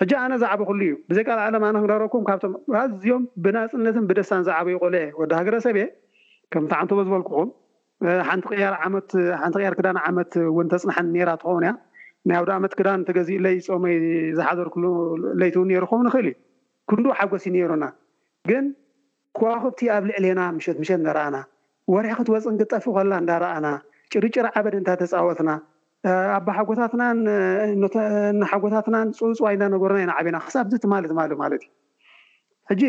ሕጂ ኣነ ዝዓበኹሉ እዩ ብዘይ ቃልዓለም ኣነ ክነረኩም ካብቶም ኣዝዮም ብናጽነትን ብደስታን ዝዓበዩ ቆልዑ እየ ወዲ ሃገረሰብ እየ ከምቲ ዓንተቦ ዝበልኩኹም ሓንቲ ቅያር ዓመት ሓንቲ ቅያር ክዳን ዓመት እውን ተጽንሓኒ ነይራ ትኸውን እያ ናይ ኣውደኣመት ክዳን ተገዚኡለይ ጾመይ ዝሓደርኩሉ ለይቲ እውን ነይሩ ክኸውን ይኽእል እዩ ክንድኡ ሓጎስ እዩ ነይሩና ግን ኮዋኹብቲ ኣብ ልዕሌና ምሸት ምሸት እናረኣና፣ ወርሒ ክትወጽእን ክትጠፍእ ኮላ እንዳረኣና፣ ጭርጭር ዓበድ እንታ ተጻወትና፣ ኣቦሓጎታትናን እኖሓጎታትናን ጽውጽዋይ እንዳነገሩና ኢና ዓቢና ክሳብዚ ትማሊ ትማሊ ማለት እዩ። ሕጂ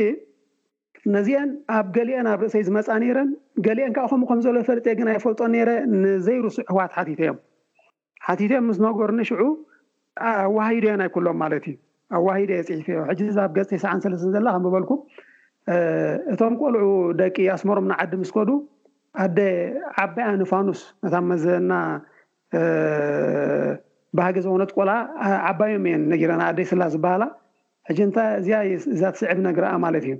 ነዚኤን ኣብ ገሊኤን ኣብ ርእሰይ ዝመጻ ነይረን፣ ገሊኤን ከኣ ከምኡ ከምዘሎ ፈልጤ ግን ኣይፈልጦን ነይረ፣ ንዘይርሱዕ ኣሕዋት ሓቲተዮም። ሓቲተ ምስ ነገሩኒ ሽዑ ኣዋሃሂደዮ ናይ ኩሎም ማለት እዩ ኣዋሂደዮ ጽሒፈዮ ሕጂ እዛ ኣብ ገጽ ተስዓን ሰለስትን ዘላ ከም በበልኩም እቶም ቆልዑ ደቂ ኣስመሮም ንዓዲ ምስ ከዱ ኣደ ዓባያ ንፋኑስ ነታ መዘና ባህጊ ዝኾነት ቆልዓ ዓባዮም እየን ነጊረና ኣደይ ስላ ዝበሃላ ሕጂ እንታይ እዚኣ እዛ ትስዕብ ነግረኣ ማለት እዩ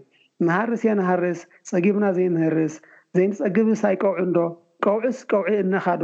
ንሃርስ እየ ንሃርስ ጸጊብና ዘይንህርስ ዘይንጸግብስ ኣይቀውዕንዶ ቀውዕስ ቀውዒ እነኻዶ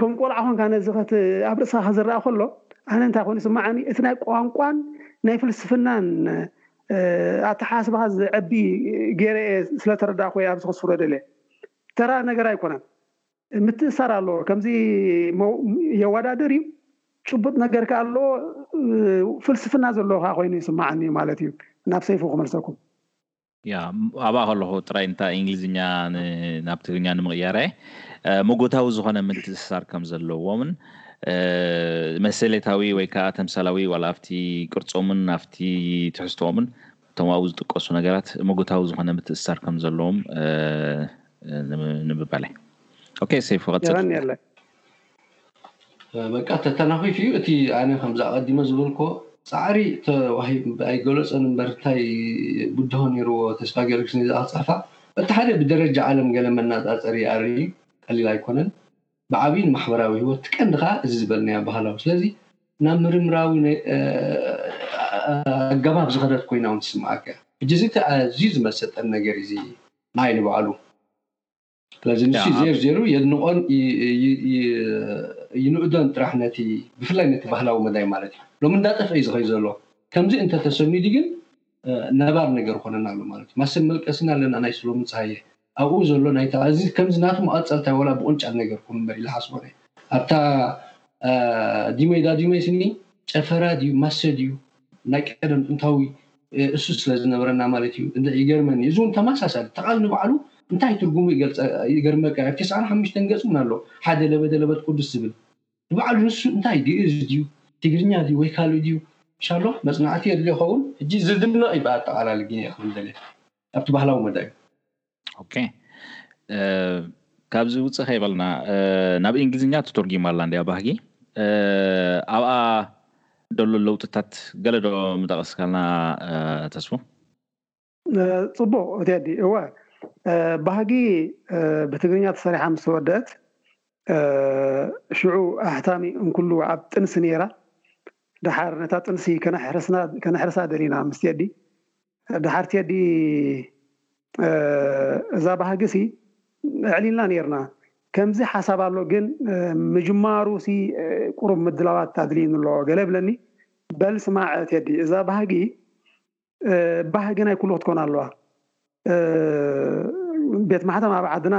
ከም ቆልዓ ኮንካ ነዚ ከት ኣብ ርእስኻ ክዝራእ ከሎ ኣነ እንታይ ኮይኑ ይስምዓኒ እቲ ናይ ቋንቋን ናይ ፍልስፍናን ኣተሓሳስባኻ ዘዕቢ ገይረ እየ ስለ ተረዳእኩ እየ ኣብዚ ከስፍሮ ደልየ ተራ ነገር ኣይኮነን ምትእስሳር ኣለዎ ከምዚ የወዳድር እዩ ጭቡጥ ነገር ከ ኣለዎ ፍልስፍና ዘለዎ ከ ኮይኑ ይስምዓኒ ማለት እዩ ናብ ሰይፉ ክመልሰኩም ያ ኣብኣ ከለኹ ጥራይ እንታ እንግሊዝኛ ናብ ትግርኛ ንምቕያራይ መጎታዊ ዝኾነ ምትእስሳር ከም ዘለዎምን መሰሌታዊ ወይ ከዓ ተምሳላዊ ዋላ ኣብቲ ቅርፆምን ኣብቲ ትሕዝቶኦምን እቶም ኣብኡ ዝጥቀሱ ነገራት መጎታዊ ዝኾነ ምትእስሳር ከም ዘለዎም ንምባላይ ኦኬ ሰይፉ ቀፅል በቃ ተተናኺፉ እዩ እቲ ኣነ ከምዚ ኣቐዲመ ዝበልክዎ ጻዕሪ ተዋሂቡ ኣይገለጾን እምበር እንታይ ብድሆ ነይርዎ ተስፋጊዮርጊስ ነዚኣ ክጽሕፋ በቲ ሓደ ብደረጃ ዓለም ገለ መነጻጸሪ ይኣሪ እዩ ቀሊል ኣይኮነን ብዓብዩ ንማሕበራዊ ህይወት እቲ ቀንዲ ከኣ እዚ ዝበልናዮ ባህላዊ ስለዚ ናብ ምርምራዊ ኣገባብ ዝኸደት ኮይና እውን ትስምዓካ እያ ሕጂ እዚ ኣዝዩ ዝመሰጠኒ ነገር እዩ እዚ ናይ ንባዕሉ ስለዚ ንሱ እዩ ዜር ዜሩ የድንቆን ይንእዶን ጥራሕ ነቲ ብፍላይ ነቲ ባህላዊ መዳይ ማለት እዩ ሎሚ እንዳጠፍኤ እዩ ዝኸይድ ዘሎ ከምዚ እንተተሰኒዱ ግን ነባር ነገር ይኾነና ኣሎ ማለት እዩ ማሰን መልቀስና ኣለና ናይ ስሎሚ ጸሃየ ኣብኡ ዘሎ ናይቲ ኣዚ ከምዚ ናቱ መቐጸልታ እዩ ዋላ ብቕንጫል ነገር ኩን እምበር ኢለ ሓስቦ ነይ ኣብታ ዲመይ ዳዲመይ ስኒ ጨፈራ ድዩ ማሰ ድዩ ናይ ቀደም ጥንታዊ እሱ ስለ ዝነበረና ማለት እዩ እንድዒ ይገርመኒ እዚ ውን ተማሳሳሊ እቲ ቃል ንባዕሉ እንታይ ትርጉሙ ይገልጸ ይገርመካ ኣብ ተስዓን ሓሙሽተን ገጽ ውን ኣሎ ሓደ ለበደ ለበት ቁዱስ ዝብል ንባዕሉ ንሱ እንታይ ግእዝ ድዩ ትግርኛ ድዩ ወይ ካልእ ድዩ ሻሎ መጽናዕቲ የድልዮ ይኸውን። ሕጂ ዝድነቕ እዩ ብኣጠቓላሊ ግንየ ክብል ደልየ ኣብቲ ባህላዊ መዳይ። ኦኬ ካብዚ ውፅእ ከይበልና ናብ እንግሊዝኛ ተተርጊማ ኣላ እንድያ ባህጊ ኣብኣ ደሎ ለውጥታት ገለ ዶ ምጠቐስካልና ተስፉ ፅቡቕ ቴዲ እወ ባህጊ ብትግርኛ ተሰሪሓ ምስ ተወደአት ሽዑ ኣሕታሚ እንኩሉ ኣብ ጥንሲ ነይራ ደሓር ነታ ጥንሲ ከነሕርሳ ደሊና ምስ ቴዲ ደሓር ቴዲ እዛ ባህጊ ሲ ኣዕሊልና ኔርና ከምዚ ሓሳብ ኣሎ ግን ምጅማሩ ሲ ቁሩብ ምድላዋት ኣድልይኒ ኣሎ ገለ እብለኒ በል ስማዕ ቴዲ እዛ ባህጊ ባህጊ ናይ ኩሉ ክትኮን ኣለዋ ቤት ማሕተም ኣብ ዓድና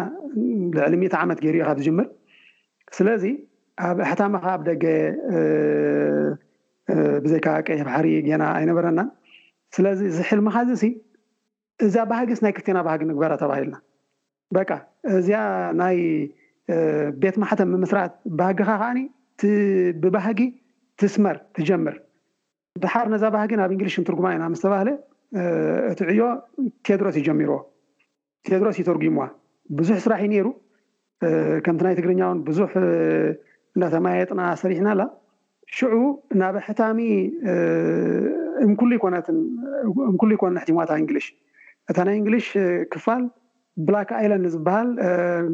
ልዕሊ ሚእቲ ዓመት ገይሩ እዩ ካብ ዝጅምር ስለዚ ኣብ ኣሕታመኻ ኣብ ደገ ብዘይካ ቀይሕ ባሕሪ ጌና ኣይነበረናን። ስለዚ እዚ ሕልምኻዚሲ እዛ ባህግስ ናይ ክልቴና ባህጊ ንግበራ ተባሂልና። በቃ እዚኣ ናይ ቤት ማሕተም ምምስራት ባህግኻ ከኣ እቲ ብባህጊ ትስመር፣ ትጀምር። ደሓር ነዛ ባህጊ ናብ እንግሊሽ ክንትርጉማ ኢና ምስ ተባህለ እቲ ዕዮ ቴድሮስ እዩ ጀሚርዎ። ቴድሮስ እዩ ተርጉምዋ ብዙሕ ስራሕ እዩ ኔሩ ከምቲ ናይ ትግርኛ ውን ብዙሕ እንዳተማያየጥና ሰሪሕናላ ሽዑ ናብ ሕታሚ እም ኩሉ ኣይኮነትን እም ኩሉ ኣይኮነን ኣሕቲምዋታ እንግሊሽ እታ ናይ እንግሊሽ ክፋል ብላክ ኣይለንድ ዝብሃል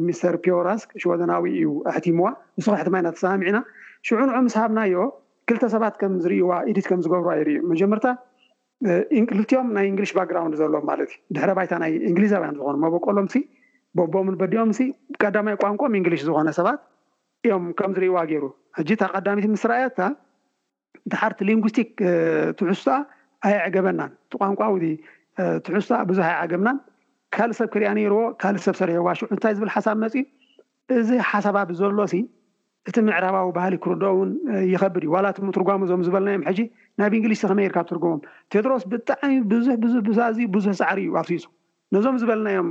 ሚስተር ፒዮ ራስክ ሽወደናዊ እዩ ኣሕቲምዋ ንሱ ከሕትማ ኢና ተሰማሚዕና ሽዑ ንዑ ምስ ሃብናዮ ክልተ ሰባት ከም ዝርእይዋ ኢዲት ከም ዝገብርዋ ይርእ መጀመርታ ክልቲኦም ናይ እንግሊሽ ባክግራውንድ ዘለዎም ማለት እዩ ድሕረ ባይታ ናይ እንግሊዛውያን ዝኾኑ መበቆሎም ሲ ቦቦምን በዲኦም ሲ ቀዳማይ ቋንቋም እንግሊሽ ዝኾነ ሰባት እዮም ከም ዝርእይዋ ገይሩ ሕጂ እታ ቀዳሚት ምስ ረኣየታ ድሓርቲ ሊንጉስቲክ ትሕዝቶኣ ኣየዕገበናን እቲ ቋንቋዊ ትሕዝቶኣ ብዙሕ ኣይዓገብናን ካልእ ሰብ ክሪኣ ነይርዎ ካልእ ሰብ ሰሪሕዋ ሽዑ እንታይ ዝብል ሓሳብ መፅዩ እዚ ሓሳብ ኣብዚ ዘሎሲ እቲ ምዕራባዊ ባህሊ ክርድኦ ውን ይኸብድ እዩ ዋላ እቲ ምትርጓሙ እዞም ዝበልናዮም ሕጂ ናብ እንግሊሽ ሲ ከመይ ጌርካ ትትርጉሞም ቴድሮስ ብጣዕሚ ብዙሕ ብዙሕ ብዙሕ ኣዝዩ ብዙሕ ጻዕሪ እዩ ኣፍሲሱ ነዞም ዝበልናዮም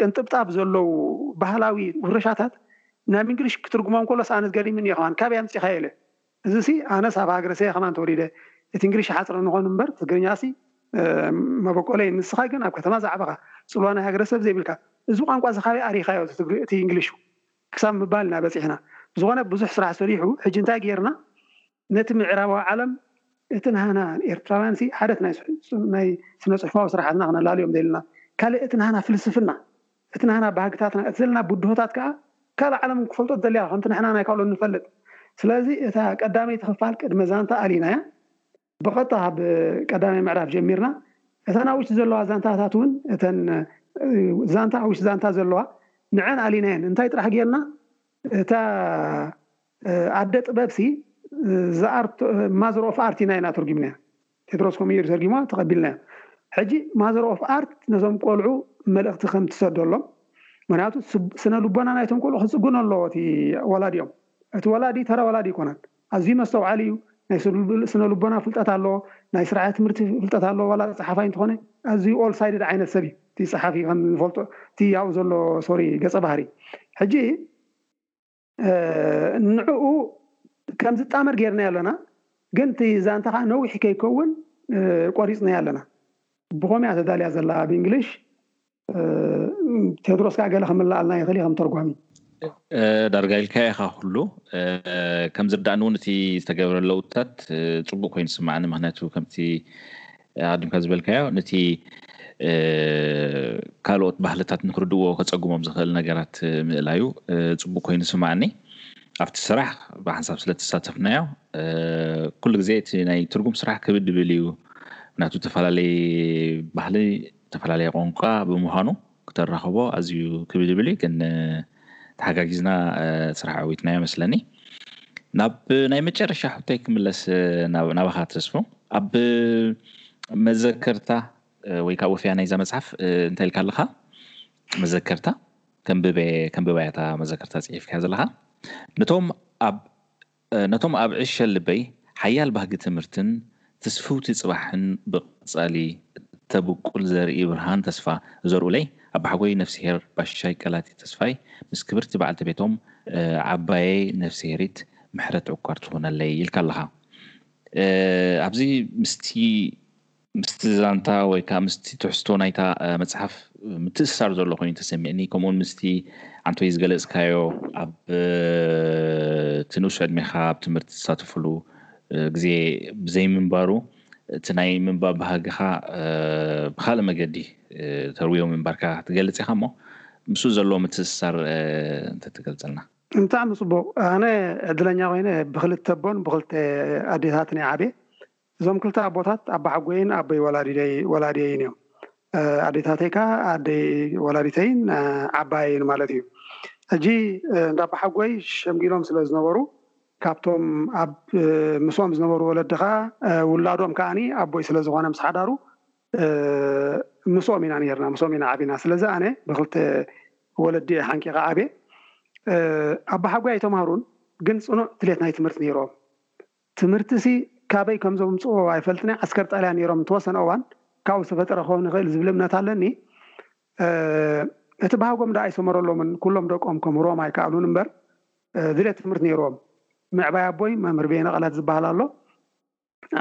ቅንጥብጣብ ዘለው ባህላዊ ውርሻታት ናብ እንግሊሽ ክትርጉሞም ከሎስ ኣነስ ገሪሙኒ እዩ ከማን ካበይ ኣምጺኻዮ ኢለ እዚሲ ኣነስ ኣብ ሃገረ ሰየ ከማን ተወሊደ እቲ እንግሊሽ ይሓጽረኒ ኮኑ እምበር ትግርኛሲ መበቆለይ ንስካ ግን ኣብ ከተማ ዝዓበካ ጽልዋ ናይ ሃገረ ሰብ ዘይብልካ እዚ ቋንቋዚ ካበይ ኣሪካዮ እቲ እንግሊሹ ክሳብ ምባል ኢና በጺሕና ብዝኮነ ብዙሕ ስራሕ ሰሪሑ ሕጂ እንታይ ገይርና ነቲ ምዕራባዊ ዓለም እቲ ናሃና ኤርትራውያንሲ ሓደት ናይ ስነጽሑፋዊ ስራሓትና ክነላልዮም ዘይልና ካልእ እቲ ናሃና ፍልስፍና እቲ ናህና ባህግታትና እቲ ዘለና ብድሆታት ከኣ ካልእ ዓለም ክፈልጦ ትደሊ ኣላ ከምቲ ንሕና ናይ ካልኦት ንፈልጥ ስለዚ እታ ቀዳመይቲ ክፋል ቅድመ ዛንታ ኣሊናያ ብቐጥታ ካብ ቀዳማይ ምዕራፍ ጀሚርና እተን ኣብ ውሽጢ ዘለዋ ዛንታታት ውን እተን ዛንታ ኣብ ውሽጢ ዛንታ ዘለዋ ንዐን ኣሊናየን እንታይ ጥራሕ ጌርና እታ ኣደ ጥበብሲ ማዘር ኦፍ ኣርት ኢና ኢና ኣተርጒምናያ። ቴድሮስ ከምኡ ኢዩ ተርጊምዋ ተቀቢልናዮ ሕጂ ማዘር ኦፍ ኣርት ነዞም ቆልዑ መልእክቲ ከም ትሰደሎም ምክንያቱ ስነ ልቦና ናይቶም ቆልዑ ክጽግኖ ኣለዎ እቲ ወላዲኦም እቲ ወላዲ ተራ ወላዲ ኣይኮነን ኣዝዩ መስተውዓሊ ኢዩ ናይ ስነ ልቦና ፍልጠት ኣለዎ ናይ ስርዓተ ትምህርቲ ፍልጠት ኣለዎ ዋላ ጸሓፋይ እንተኾነ ኣዝዩ ኦል ሳይድድ ዓይነት ሰብ ኢዩ እቲ ጸሓፊ ከም ንፈልጦ እቲ ኣብኡ ዘሎ ሶሪ ገጸ ባህሪ ሕጂ ንዕኡ ከም ዝጣመር ጌርናዮ ኣሎና፣ ግን እቲ ዛንታ ከኣ ነዊሕ ከይከውን ቆሪጽናዮ ኣለና። ብኸምኡ እያ ተዳልያ ዘላ ኣብ እንግሊሽ፣ ቴድሮስ ከኣ ገለ ክምልኣልና ይኽእል እዩ ከም ተርጓሚ። ዳርጋ ኢልካዮ ኢኻ ኩሉ። ከም ዝርድኣኒ ውን እቲ ዝተገብረ ለውጥታት ጽቡቕ ኮይኑ ይስምዓኒ፣ ምኽንያቱ ከምቲ ኣቀድምካ ዝበልካዮ ነቲ ካልኦት ባህልታት ንክርድእዎ ከጸግሞም ዝኽእል ነገራት ምእላዩ ጽቡቅ ኮይኑ ይስምዓኒ። ኣብቲ ስራሕ ብሓንሳብ ስለ ተሳተፍናዮ ኩሉ ግዜ እቲ ናይ ትርጉም ስራሕ ክብድ ይብል እዩ ምክንያቱ ተፈላለየ ባህሊ ተፈላለየ ቋንቋ ብምዃኑ። ክተራኽቦ ኣዝዩ ክብድብል እዩ ግን ተሓጋጊዝና ስራሕ ዓዊትናዮ መስለኒ ናብ ናይ መጨረሻ ሕቶይ ክምለስ ናባኻ ተስፉ ኣብ መዘከርታ ወይ ካብ ወፍያ ናይዛ መጽሓፍ እንታይ ኢልካ ኣለኻ መዘከርታ ከምብበ ከምብባያታ መዘከርታ ጽሒፍካ ዘለኻ ነቶም ኣብ ነቶም ኣብ ዕሸል ልበይ ሓያል ባህጊ ትምህርትን ትስፍውቲ ጽባሕን ብቐጻሊ እተብቁል ዘርኢ ብርሃን ተስፋ ዝዘርኡለይ ኣባሓጎይ ነፍስሄር ባሻይ ቀላቲ ተስፋይ ምስ ክብርቲ በዓልቲ ቤቶም ዓባየይ ነፍስሄሪት ምሕረት ዕቋር ትኹነለይ ኢልካ ኣለኻ ኣብዚ ምስቲ ምስቲ ዛንታ ወይ ከኣ ምስቲ ትሕዝቶ ናይታ መጽሓፍ ምትእስሳር ዘሎ ኮይኑ ተሰሚዕኒ ከምኡውን ምስቲ ኣንተ ዝገለጽካዮ ኣብ እቲ ንእሱ ዕድሜኻ ኣብ ትምህርቲ ዝሳተፍሉ ግዜ ብዘይምንባሩ እቲ ናይ ምንባብ ባህግኻ ብካልእ መገዲ ተርውዮ ምንባርካ ትገልጽ ኢኻ እሞ ምስኡ ዘለዎ ምትእስሳር እንተትገልጸልና ብጣዕሚ ጽቡቅ ኣነ ዕድለኛ ኮይነ ብክልተ ኣቦን ብክልተ ኣዴታትን እየ ዓብየ እዞም ክልተ ኣቦታት ኣባሓጎይን ኣቦይ ወላዲየይን እዮም። ኣዴታተይ ከኣ ኣደይ ወላዲተይን ዓባየይን ማለት እዩ። ሕጂ እንዳ ኣባሓጎይ ሸምጊሎም ስለ ዝነበሩ ካብቶም ኣብ ምስኦም ዝነበሩ ወለዲ ከኣ ውላዶም ከኣ ኣቦይ ስለ ዝኾነ ምስ ሓዳሩ ምስኦም ኢና ኔርና ምስኦም ኢና ዓቢና ስለዚ ኣነ ብክልተ ወለዲየ ሓንቂቀ ዓብየ። ኣባሓጎይ ኣይተማህሩን ግን ጽኑዕ ድሌት ናይ ትምህርቲ ኔሮም ትምህርቲሲ ካበይ ከም ዘምጽእዎ ኣይፈልጥን'የ፣ ዓስከር ጣልያን ነይሮም ንተወሰነ እዋን፣ ካብኡ ዝተፈጠረ ክኸውን ይኽእል ዝብል እምነት ኣለኒ። እቲ ባህጎም ደኣ ኣይሰመረሎምን፣ ኩሎም ደቆም ከምህርዎም ኣይከኣሉን እምበር ድሌት ትምህርቲ ነይርዎም። ምዕባይ ኣቦይ መምህር በየነ ቐላት ዝበሃል ኣሎ፣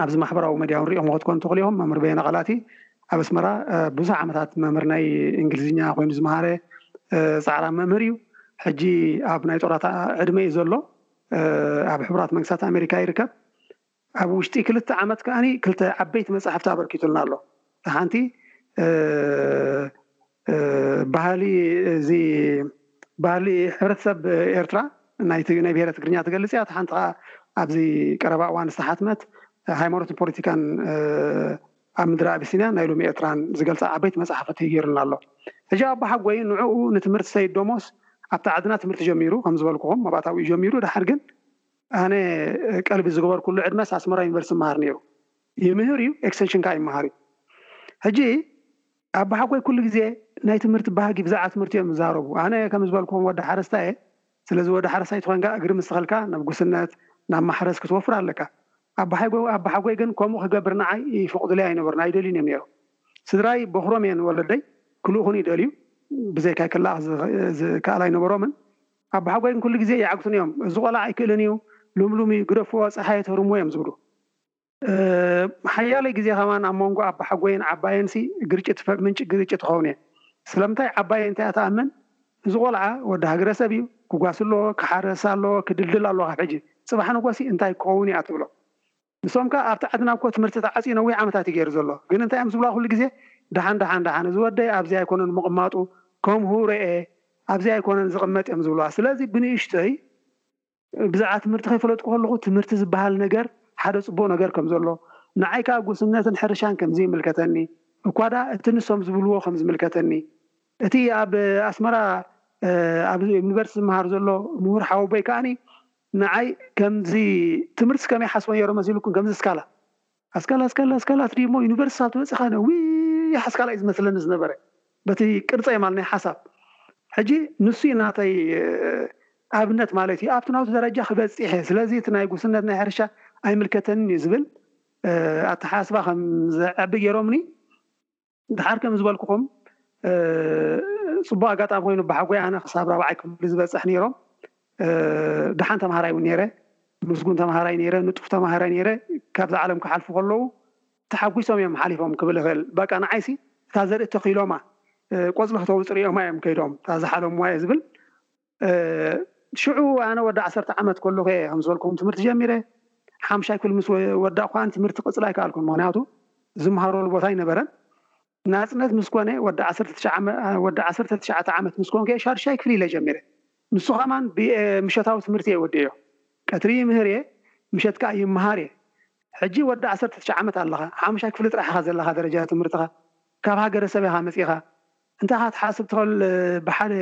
ኣብዚ ማሕበራዊ መድያ'ውን ርኢኹምዎ ክትኮኑ ትኽእሉ ኢኹም፣ መምህር በየነ ቐላት'ዩ፣ ኣብ ኣስመራ ብዙሕ ዓመታት መምህር ናይ እንግሊዝኛ ኮይኑ ዝመሃረ ጻዕራም መምህር'ዩ፣ ሕጂ ኣብ ናይ ጡረታ ዕድመ'ዩ ዘሎ። ኣብ ሕቡራት መንግስታት ኣመሪካ ይርከብ። ኣብ ውሽጢ ክልተ ዓመት ከኣ ክልተ ዓበይቲ መጻሕፍቲ ኣበርኪቱልና ኣሎ። እታ ሓንቲ ባህሊ እዚ ባህሊ ሕብረተሰብ ኤርትራ ናይቲ ናይ ብሄረ ትግርኛ ትገልጽ እያ። እታ ሓንቲ ከኣ ኣብዚ ቀረባ እዋን ዝተሓትመት ሃይማኖትን ፖለቲካን ኣብ ምድረ ኣቢሲንያ፣ ናይ ሎሚ ኤርትራን ዝገልጻ ዓበይቲ መጻሕፍት ተይይሩልና ኣሎ። ሕጂ ኣቦሓጎይ ንዕኡ ንትምህርቲ ሰይድ ዶሞስ ኣብቲ ዓድና ትምህርቲ ጀሚሩ፣ ከም ዝበልኩኹም መባእታዊኡ ጀሚሩ፣ ደሓር ግን ኣነ ቀልቢ ዝገበርኩሉ ዕድመስ ኣስመራ ዩኒቨርሲቲ ይመሃር ነይሩ። ይምህር እዩ፣ ኤክስተንሽን ከኣ ይመሃር እዩ። ሕጂ ኣቦሓጎይ ኩሉ ግዜ ናይ ትምህርቲ ባህጊ ብዛዕባ ትምህርቲ እዮም ዝዛረቡ። ኣነ ከም ዝበልኩኹም ወዲ ሓረስታይ እየ። ስለዚ ወዲ ሓረስታይ ተኾይንካ እግሪ ምስ ተኸልካ ናብ ጉስነት፣ ናብ ማሕረስ ክትወፍር ኣለካ። ኣቦሓጎይ ግን ከምኡ ክገብር ንዓይ ይፈቕዱለይ ኣይነበሩን፣ ኣይደልዩን እዮም ነይሮም። ስድራይ በዅሮም እየን፣ ወለደይ ክልእኹኒ ይደልዩ፣ ብዘይካይ ክለኣኽ ዝከኣል ኣይነበሮምን። ኣቦሓጎይ ግን ኵሉ ግዜ ይዓግቱኒ እዮም፣ እዚ ቈልዓ ኣይክእልን እዩ፣ ልምሉም እዩ፣ ግደፍዎ፣ ጸሓይ ኣይተርምዎ እዮም ዝብሉ። ሓያለይ ግዜ ከማን ኣብ መንጎ ኣቦሓጎይን ዓባየይንሲ ግርጭት፣ ምንጪ ግርጭት እኸውን እየ። ስለምንታይ? ዓባየይ እንታይ እያ ትኣምን? እዚ ቆልዓ ወዲ ሃገረ ሰብ እዩ ክጓሲ ኣለዎ ክሓርስ ኣለዎ ክድልድል ኣለዎ ካብ ሕጂ ጽባሕ ንጎሲ እንታይ ክከውን እያ ትብሎ ንሶም ከኣ ኣብቲ ዓድና እኮ ትምህርቲ ተዓጽዩ ነዊሕ ዓመታት እዩ ጌሩ ዘሎ ግን እንታይ እዮም ዝብሉዋ ኩሉ ግዜ ድሓን ድሓን ድሓን እዚ ወደይ ኣብዚ ኣይኮነን ምቅማጡ ከምሁ ርኤ ኣብዚ ኣይኮነን ዝቅመጥ እዮም ዝብሉዋ ስለዚ ብንእሽቶይ ብዛዕባ ትምህርቲ ከይፈለጥኩ ከለኹ ትምህርቲ ዝበሃል ነገር ሓደ ጽቡቕ ነገር ከም ዘሎ፣ ንዓይ ከኣ ጕስነትን ሕርሻን ከም ዘይምልከተኒ፣ እኳ ደኣ እቲ ንሶም ዝብልዎ ከም ዝምልከተኒ፣ እቲ ኣብ ኣስመራ ኣብ ዩኒቨርሲቲ ዝመሃር ዘሎ ምሁር ሓወቦይ ከኣ ንዓይ ከምዚ ትምህርትስ ከመይ ሓስቦ ነይሩ መሲሉኩም ከምዚ እስካላ ኣስካል ኣስካል ኣስካል ኣትዲ እሞ ዩኒቨርሲቲ ኣብ ትበጽሕ ኣነ ዊሕ ኣስካል ኣዩ ዝመስለኒ ዝነበረ በቲ ቅርጸይ ማል ናይ ሓሳብ ሕጂ ንሱ እዩ ናተይ ኣብነት ማለት እዩ ኣብቲ ናቱ ደረጃ ክበጽሕ እየ ስለዚ እቲ ናይ ጉስነት ናይ ሕርሻ ኣይምልከተንን እዩ ዝብል ኣተሓሳስባ ከም ዘዕቢ ገይሮምኒ ድሓር ከም ዝበልኩኹም ጽቡቅ ኣጋጣሚ ኮይኑ ብሓጎይ ኣነ ክሳብ ራብዓይ ክፍሊ ዝበጽሕ ኔሮም ድሓን ተማሃራይ እውን ኔረ ምስጉን ተማሃራይ ኔረ ንጡፍ ተማሃራይ ኔረ ካብዛ ዓለም ክሓልፉ ከለዉ ተሓጒሶም እዮም ሓሊፎም ክብል እኽእል በቃ ንዓይሲ እታ ዘርኢ ተኺሎማ ቆጽሊ ክተውጽእ ሪኦማ እዮም ከይዶም እታ ዝሓለምዋ እየ ዝብል ሽዑ ኣነ ወዲ ዓሰርተ ዓመት ከለኹ እየ ከም ዝበልኩም ትምህርቲ ጀሚረ። ሓምሻይ ክፍሊ ምስ ወዳእኩ ከዓ ንትምህርቲ ክቕፅል ኣይከኣልኩን፣ ምኽንያቱ ዝምሃረሉ ቦታ ኣይነበረን። ናፅነት ምስ ኮነ ወዲ ዓሰርተ ትሽዓተ ዓመት ምስ ኮንኩ እየ ሻዱሻይ ክፍሊ ኢለ ጀሚረ። ንሱ ከማን ምሸታዊ ትምህርቲ እየ ወዲኤዮ። ቀትሪ ይምህር እየ፣ ምሸት ከዓ ይምሃር እየ። ሕጂ ወዲ ዓሰርተ ትሽዓ ዓመት ኣለኻ፣ ሓሙሻይ ክፍሊ ጥራሕ ኢኻ ዘለኻ ደረጃ ትምህርትኻ፣ ካብ ሃገረሰብ ኢኻ መፂእኻ፣ እንታይ ኢኻ ትሓስብ ትኸል ብሓደ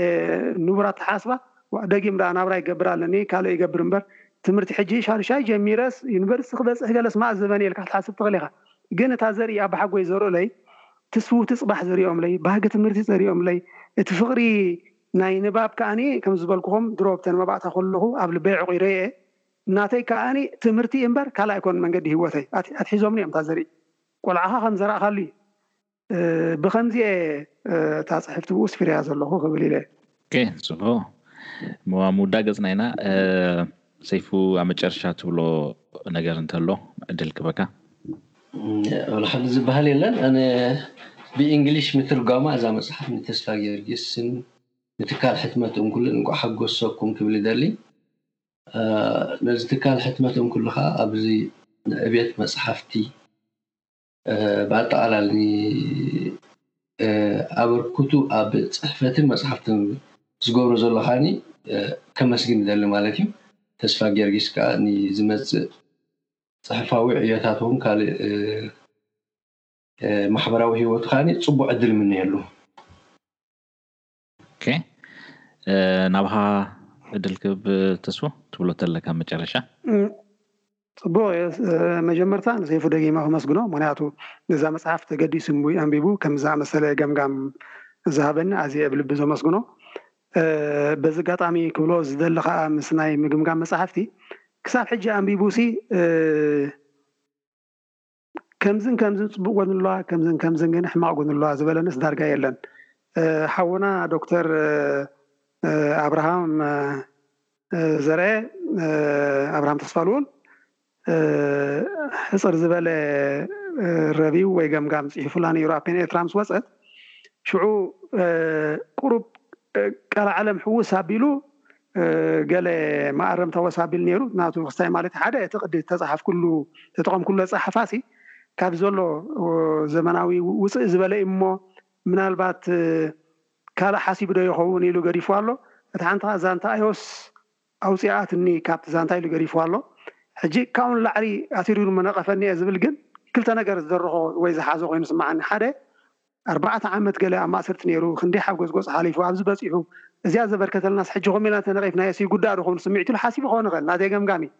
ንቡር ኣተሓሳስባ ዋእ ደጊም ደኣ ናብራ ይገብር ኣለኒ ካልእ ይገብር እምበር ትምህርቲ ሕጂ ሻዱሻይ ጀሚረስ ዩኒቨርሲቲ ክበጽሕ ገለስ ምኣዘበኒ ኢልካ ክትሓስብ ትኽል ኢኻ ግን እታ ዘርኢ ኣባሓጎይ ዘርኡለይ ትስውቲ ጽባሕ ዘሪኦምለይ ባህጊ ትምህርቲ ዘሪኦምለይ እቲ ፍቕሪ ናይ ንባብ ከኣ ከም ዝበልኩኹም ድሮ ኣብተን መባእታ ከለኹ ኣብ ልበይ ዕቚረዮ'የ ናተይ ከኣ ትምህርቲ እምበር ካልእ ኣይኮነን መንገዲ ሂወተይ ኣትሒዞምኒ እዮም እታ ዘርኢ ቆልዓኻ ከም ዘራእኻሉ እዩ ብኸምዚ እየ እታ ጽሕፍቲ ብኡ ስፊረያ ዘለኹ ክብል ኢለ። ኦኬ ጽቡቕ እሞ ኣብ ምውዳእ ገጽና ኢና ሰይፉ ኣብ መጨረሻ ትብሎ ነገር እንተሎ ዕድል ክበካ። ዋላ ሓንቲ ዝብሃል የለን ኣነ ብእንግሊሽ ምትርጓማ እዛ መጽሓፍ ንተስፋጊዮርጊስን ንትካል ሕትመት እንኩልን እንቋዕ ሓጎሰኩም ክብል ይደሊ ነዚ ትካል ሕትመት እንኩሉ ከኣ ኣብዚ ንዕብየት መጽሓፍቲ ብኣጠቓላሊ ኣበርኩቱ ኣብ ጽሕፈትን መጽሓፍትን ዝገብሮ ዘሎ ካኒ ከመስግን ይደሊ ማለት እዩ። ተስፋጊዮርጊስ ከኣ ንዝመጽእ ጽሕፋዊ ዕዮታቱን ካልእ ማሕበራዊ ህይወቱ ካኒ ጽቡቕ ዕድል እምነየሉ። ኦኬ ናብኻ ዕድል ክብ ተስፉ ትብሎ ተለካ መጨረሻ ፅቡቅ መጀመርታ ንሰይፉ ደጊመ ከመስግኖ ምክንያቱ ነዛ መፅሓፍ ተገዲሱ ኣንቢቡ ከም ዝኣመሰለ ገምጋም ዝሃበኒ ኣዝየ ብ ልቢ ዘመስግኖ በዚ ኣጋጣሚ ክብሎ ዝደሊ ከዓ ምስ ናይ ምግምጋም መፅሓፍቲ ክሳብ ሕጂ ኣንቢቡ ሲ ከምዝን ከምዝን ጽቡቅ ጎኒ ኣለዋ ከምዝን ከምዝን ግን ሕማቅ ጎኒ ኣለዋ ዝበለንስ ዳርጋ የለን ሓውና ዶክተር ኣብርሃም ዘርኤ ኣብርሃም ተስፋልኡል ሕጽር ዝበለ ረቪው ወይ ገምጋም ጽሒፉላ ነይሩ ኣብ ፔን ኤርትራ ምስ ወጸት ሽዑ ቁሩብ ቀላዓለም ሕውስ ኣቢሉ ገለ መኣረም ተወስ ኣቢሉ ነይሩ ናቱ ምክስታይ ማለት ሓደ እቲ ቅዲ ዝተጻሓፍኩሉ ዝተጠቐምኩሉ ኣጻሓፋሲ ካብዚ ዘሎ ዘመናዊ ውጽእ ዝበለ እዩ እሞ ምናልባት ካልእ ሓሲቡ ዶ ይኸውን ኢሉ ገዲፍዋ ኣሎ እቲ ሓንቲ ከኣ ዛንታ ኣዮስ ኣውጺኣትኒ ካብቲ ዛንታ ኢሉ ገዲፍዋ ኣሎ ሕጂ ካብኡ ንላዕሊ ኣትሪሩ ምነቐፈኒ እየ ዝብል ግን ክልተ ነገር ዝደረኾ ወይ ዝሓዞ ኮይኑ ስማዓኒ ሓደ ኣርባዕተ ዓመት ገለ ኣብ ማእሰርቲ ኔሩ ክንደይ ሓጎጽጎጽ ሓሊፉ ኣብዚ በጺሑ እዚኣ ዘበርከተልናስ ሕጂ ኮም ኢልና ተነቂፍናዮስ ይጉዳእ ዶ ኮን ስሚዕቱ ኢሉ ሓሲቡ ክኮን ይክእል ናተይ ገምጋም ኢዩ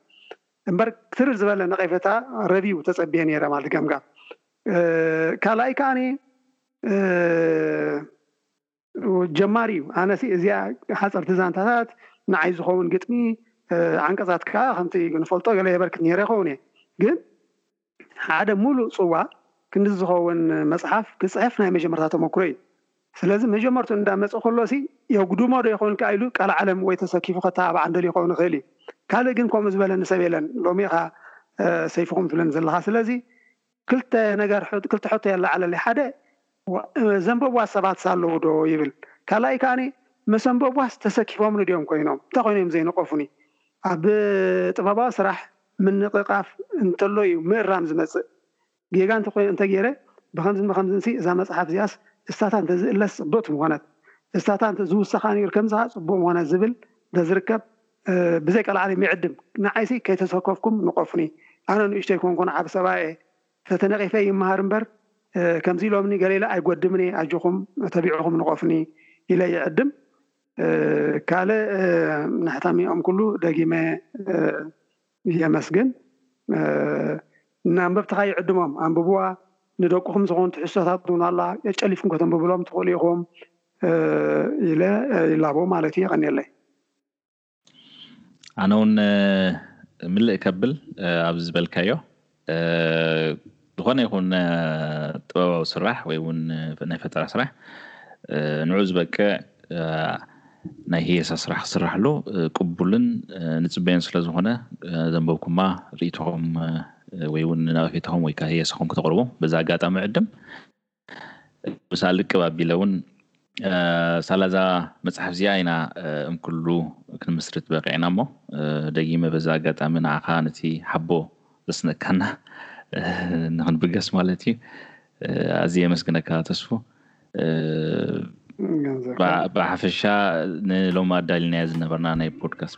እምበር ትርር ዝበለ ነቀፌታ ረቪው ተጸብየ ኔረ ማለት ገምጋም ካልኣይ ከኣ ጀማሪ እዩ ኣነ እዚኣ ሓፀርቲ ዛንታታት ንዓይ ዝኸውን ግጥሚ ዓንቀፃት ከዓ ከምቲ ንፈልጦ ገለ የበርክት ነይረ ይኸውን እየ ግን ሓደ ሙሉእ ፅዋ ክንዲ ዝኸውን መፅሓፍ ክፅሕፍ ናይ መጀመርታ ተመክሮ እዩ ስለዚ መጀመርቱ እንዳመፀ ከሎ ሲ የጉድሞ ዶ ይኸውን ከዓ ኢሉ ቃልዓለም ወይ ተሰኪፉ ከተባባዕ ንደልዩ ክኸውን ይኽእል እዩ ካልእ ግን ከምኡ ዝበለኒ ሰብ የለን ሎሚ ኢኻ ሰይፍኹም ትብለኒ ዘለኻ ስለዚ ክልተ ነገር ክልተ ሕቶ የለዓዕለለይ ሓደ ዘንበብዋ ሰባትስ ኣለዉ ዶ ይብል ካልኣይ ከኣ መሰንበብዋስ ተሰኪፎምኒ ድዮም ኮይኖም እንታይ ኮይኖም እዮም ዘይነቀፉኒ ኣብ ጥበባዊ ስራሕ ምንቅቃፍ እንተሎ እዩ ምእራም ዝመጽእ ጌጋ እንተ ጌረ ብከምዝን ብከምዝንሲ እዛ መጽሓፍ እዚኣስ እስታታ እንተዝእለስ ጽብቅቲ ምኮነት እስታታ እንተ ዝውሰካ ኔሩ ከምዚ ከኣ ጽቡቅ ምኮነ ዝብል እንተዝርከብ ብዘይ ቀልዓለም ይዕድም ንዓይሲ ከይተሰከፍኩም ንቆፍኒ ኣነ ንእሽተይ ኮንኩ ንዓቢ ሰብኣይ እየ ተተነቂፈ ይመሃር እምበር ከምዚ ኢሎምኒ ገሌለ ኣይጎድምን እየ ኣጆኹም ተቢዕኹም ንቆፍኒ ኢለ ይዕድም ካልእ ንሕታሚኦም ኩሉ ደጊመ የመስግን ንኣንበብትኻ ይዕድሞም ኣንብብዋ ንደቅኹም ዝኸውን ትሕዝቶታት እውን ኣላ ጨሊፍኩም ከተንብብሎም ትኽእሉ ኢኹም ኢለ ይላቦ ማለት እየ የቀንየለይ። ኣነ ውን ምልእ ከብል ኣብ ዝበልካዮ ዝኾነ ይኹን ጥበባዊ ስራሕ ወይ ውን ናይ ፈጠራ ስራሕ ንዑ ዝበቅዕ ናይ ህየሳ ስራሕ ክስራሕሉ ቅቡልን ንፅበዮን ስለ ዝኾነ ዘንበብኩማ ርእቶኹም ወይ ውን ነቐፌታኹም ወይ ከዓ ህየሳኹም ክተቕርቡ በዚ ኣጋጣሚ ዕድም ምሳኣ ልቅብ ኣቢለ እውን ሳላ እዛ መፅሓፍ እዚኣ ኢና እንክሉ ክንምስርት በቂዕና እሞ ደጊመ በዚ ኣጋጣሚ ንዓኻ ነቲ ሓቦ ዘስነካና ንክንብገስ ማለት እዩ ኣዝየ የመስግነካ ተስፉ ብሓፈሻ ንሎሚ ኣዳሊናዮ ዝነበርና ናይ ፖድካስት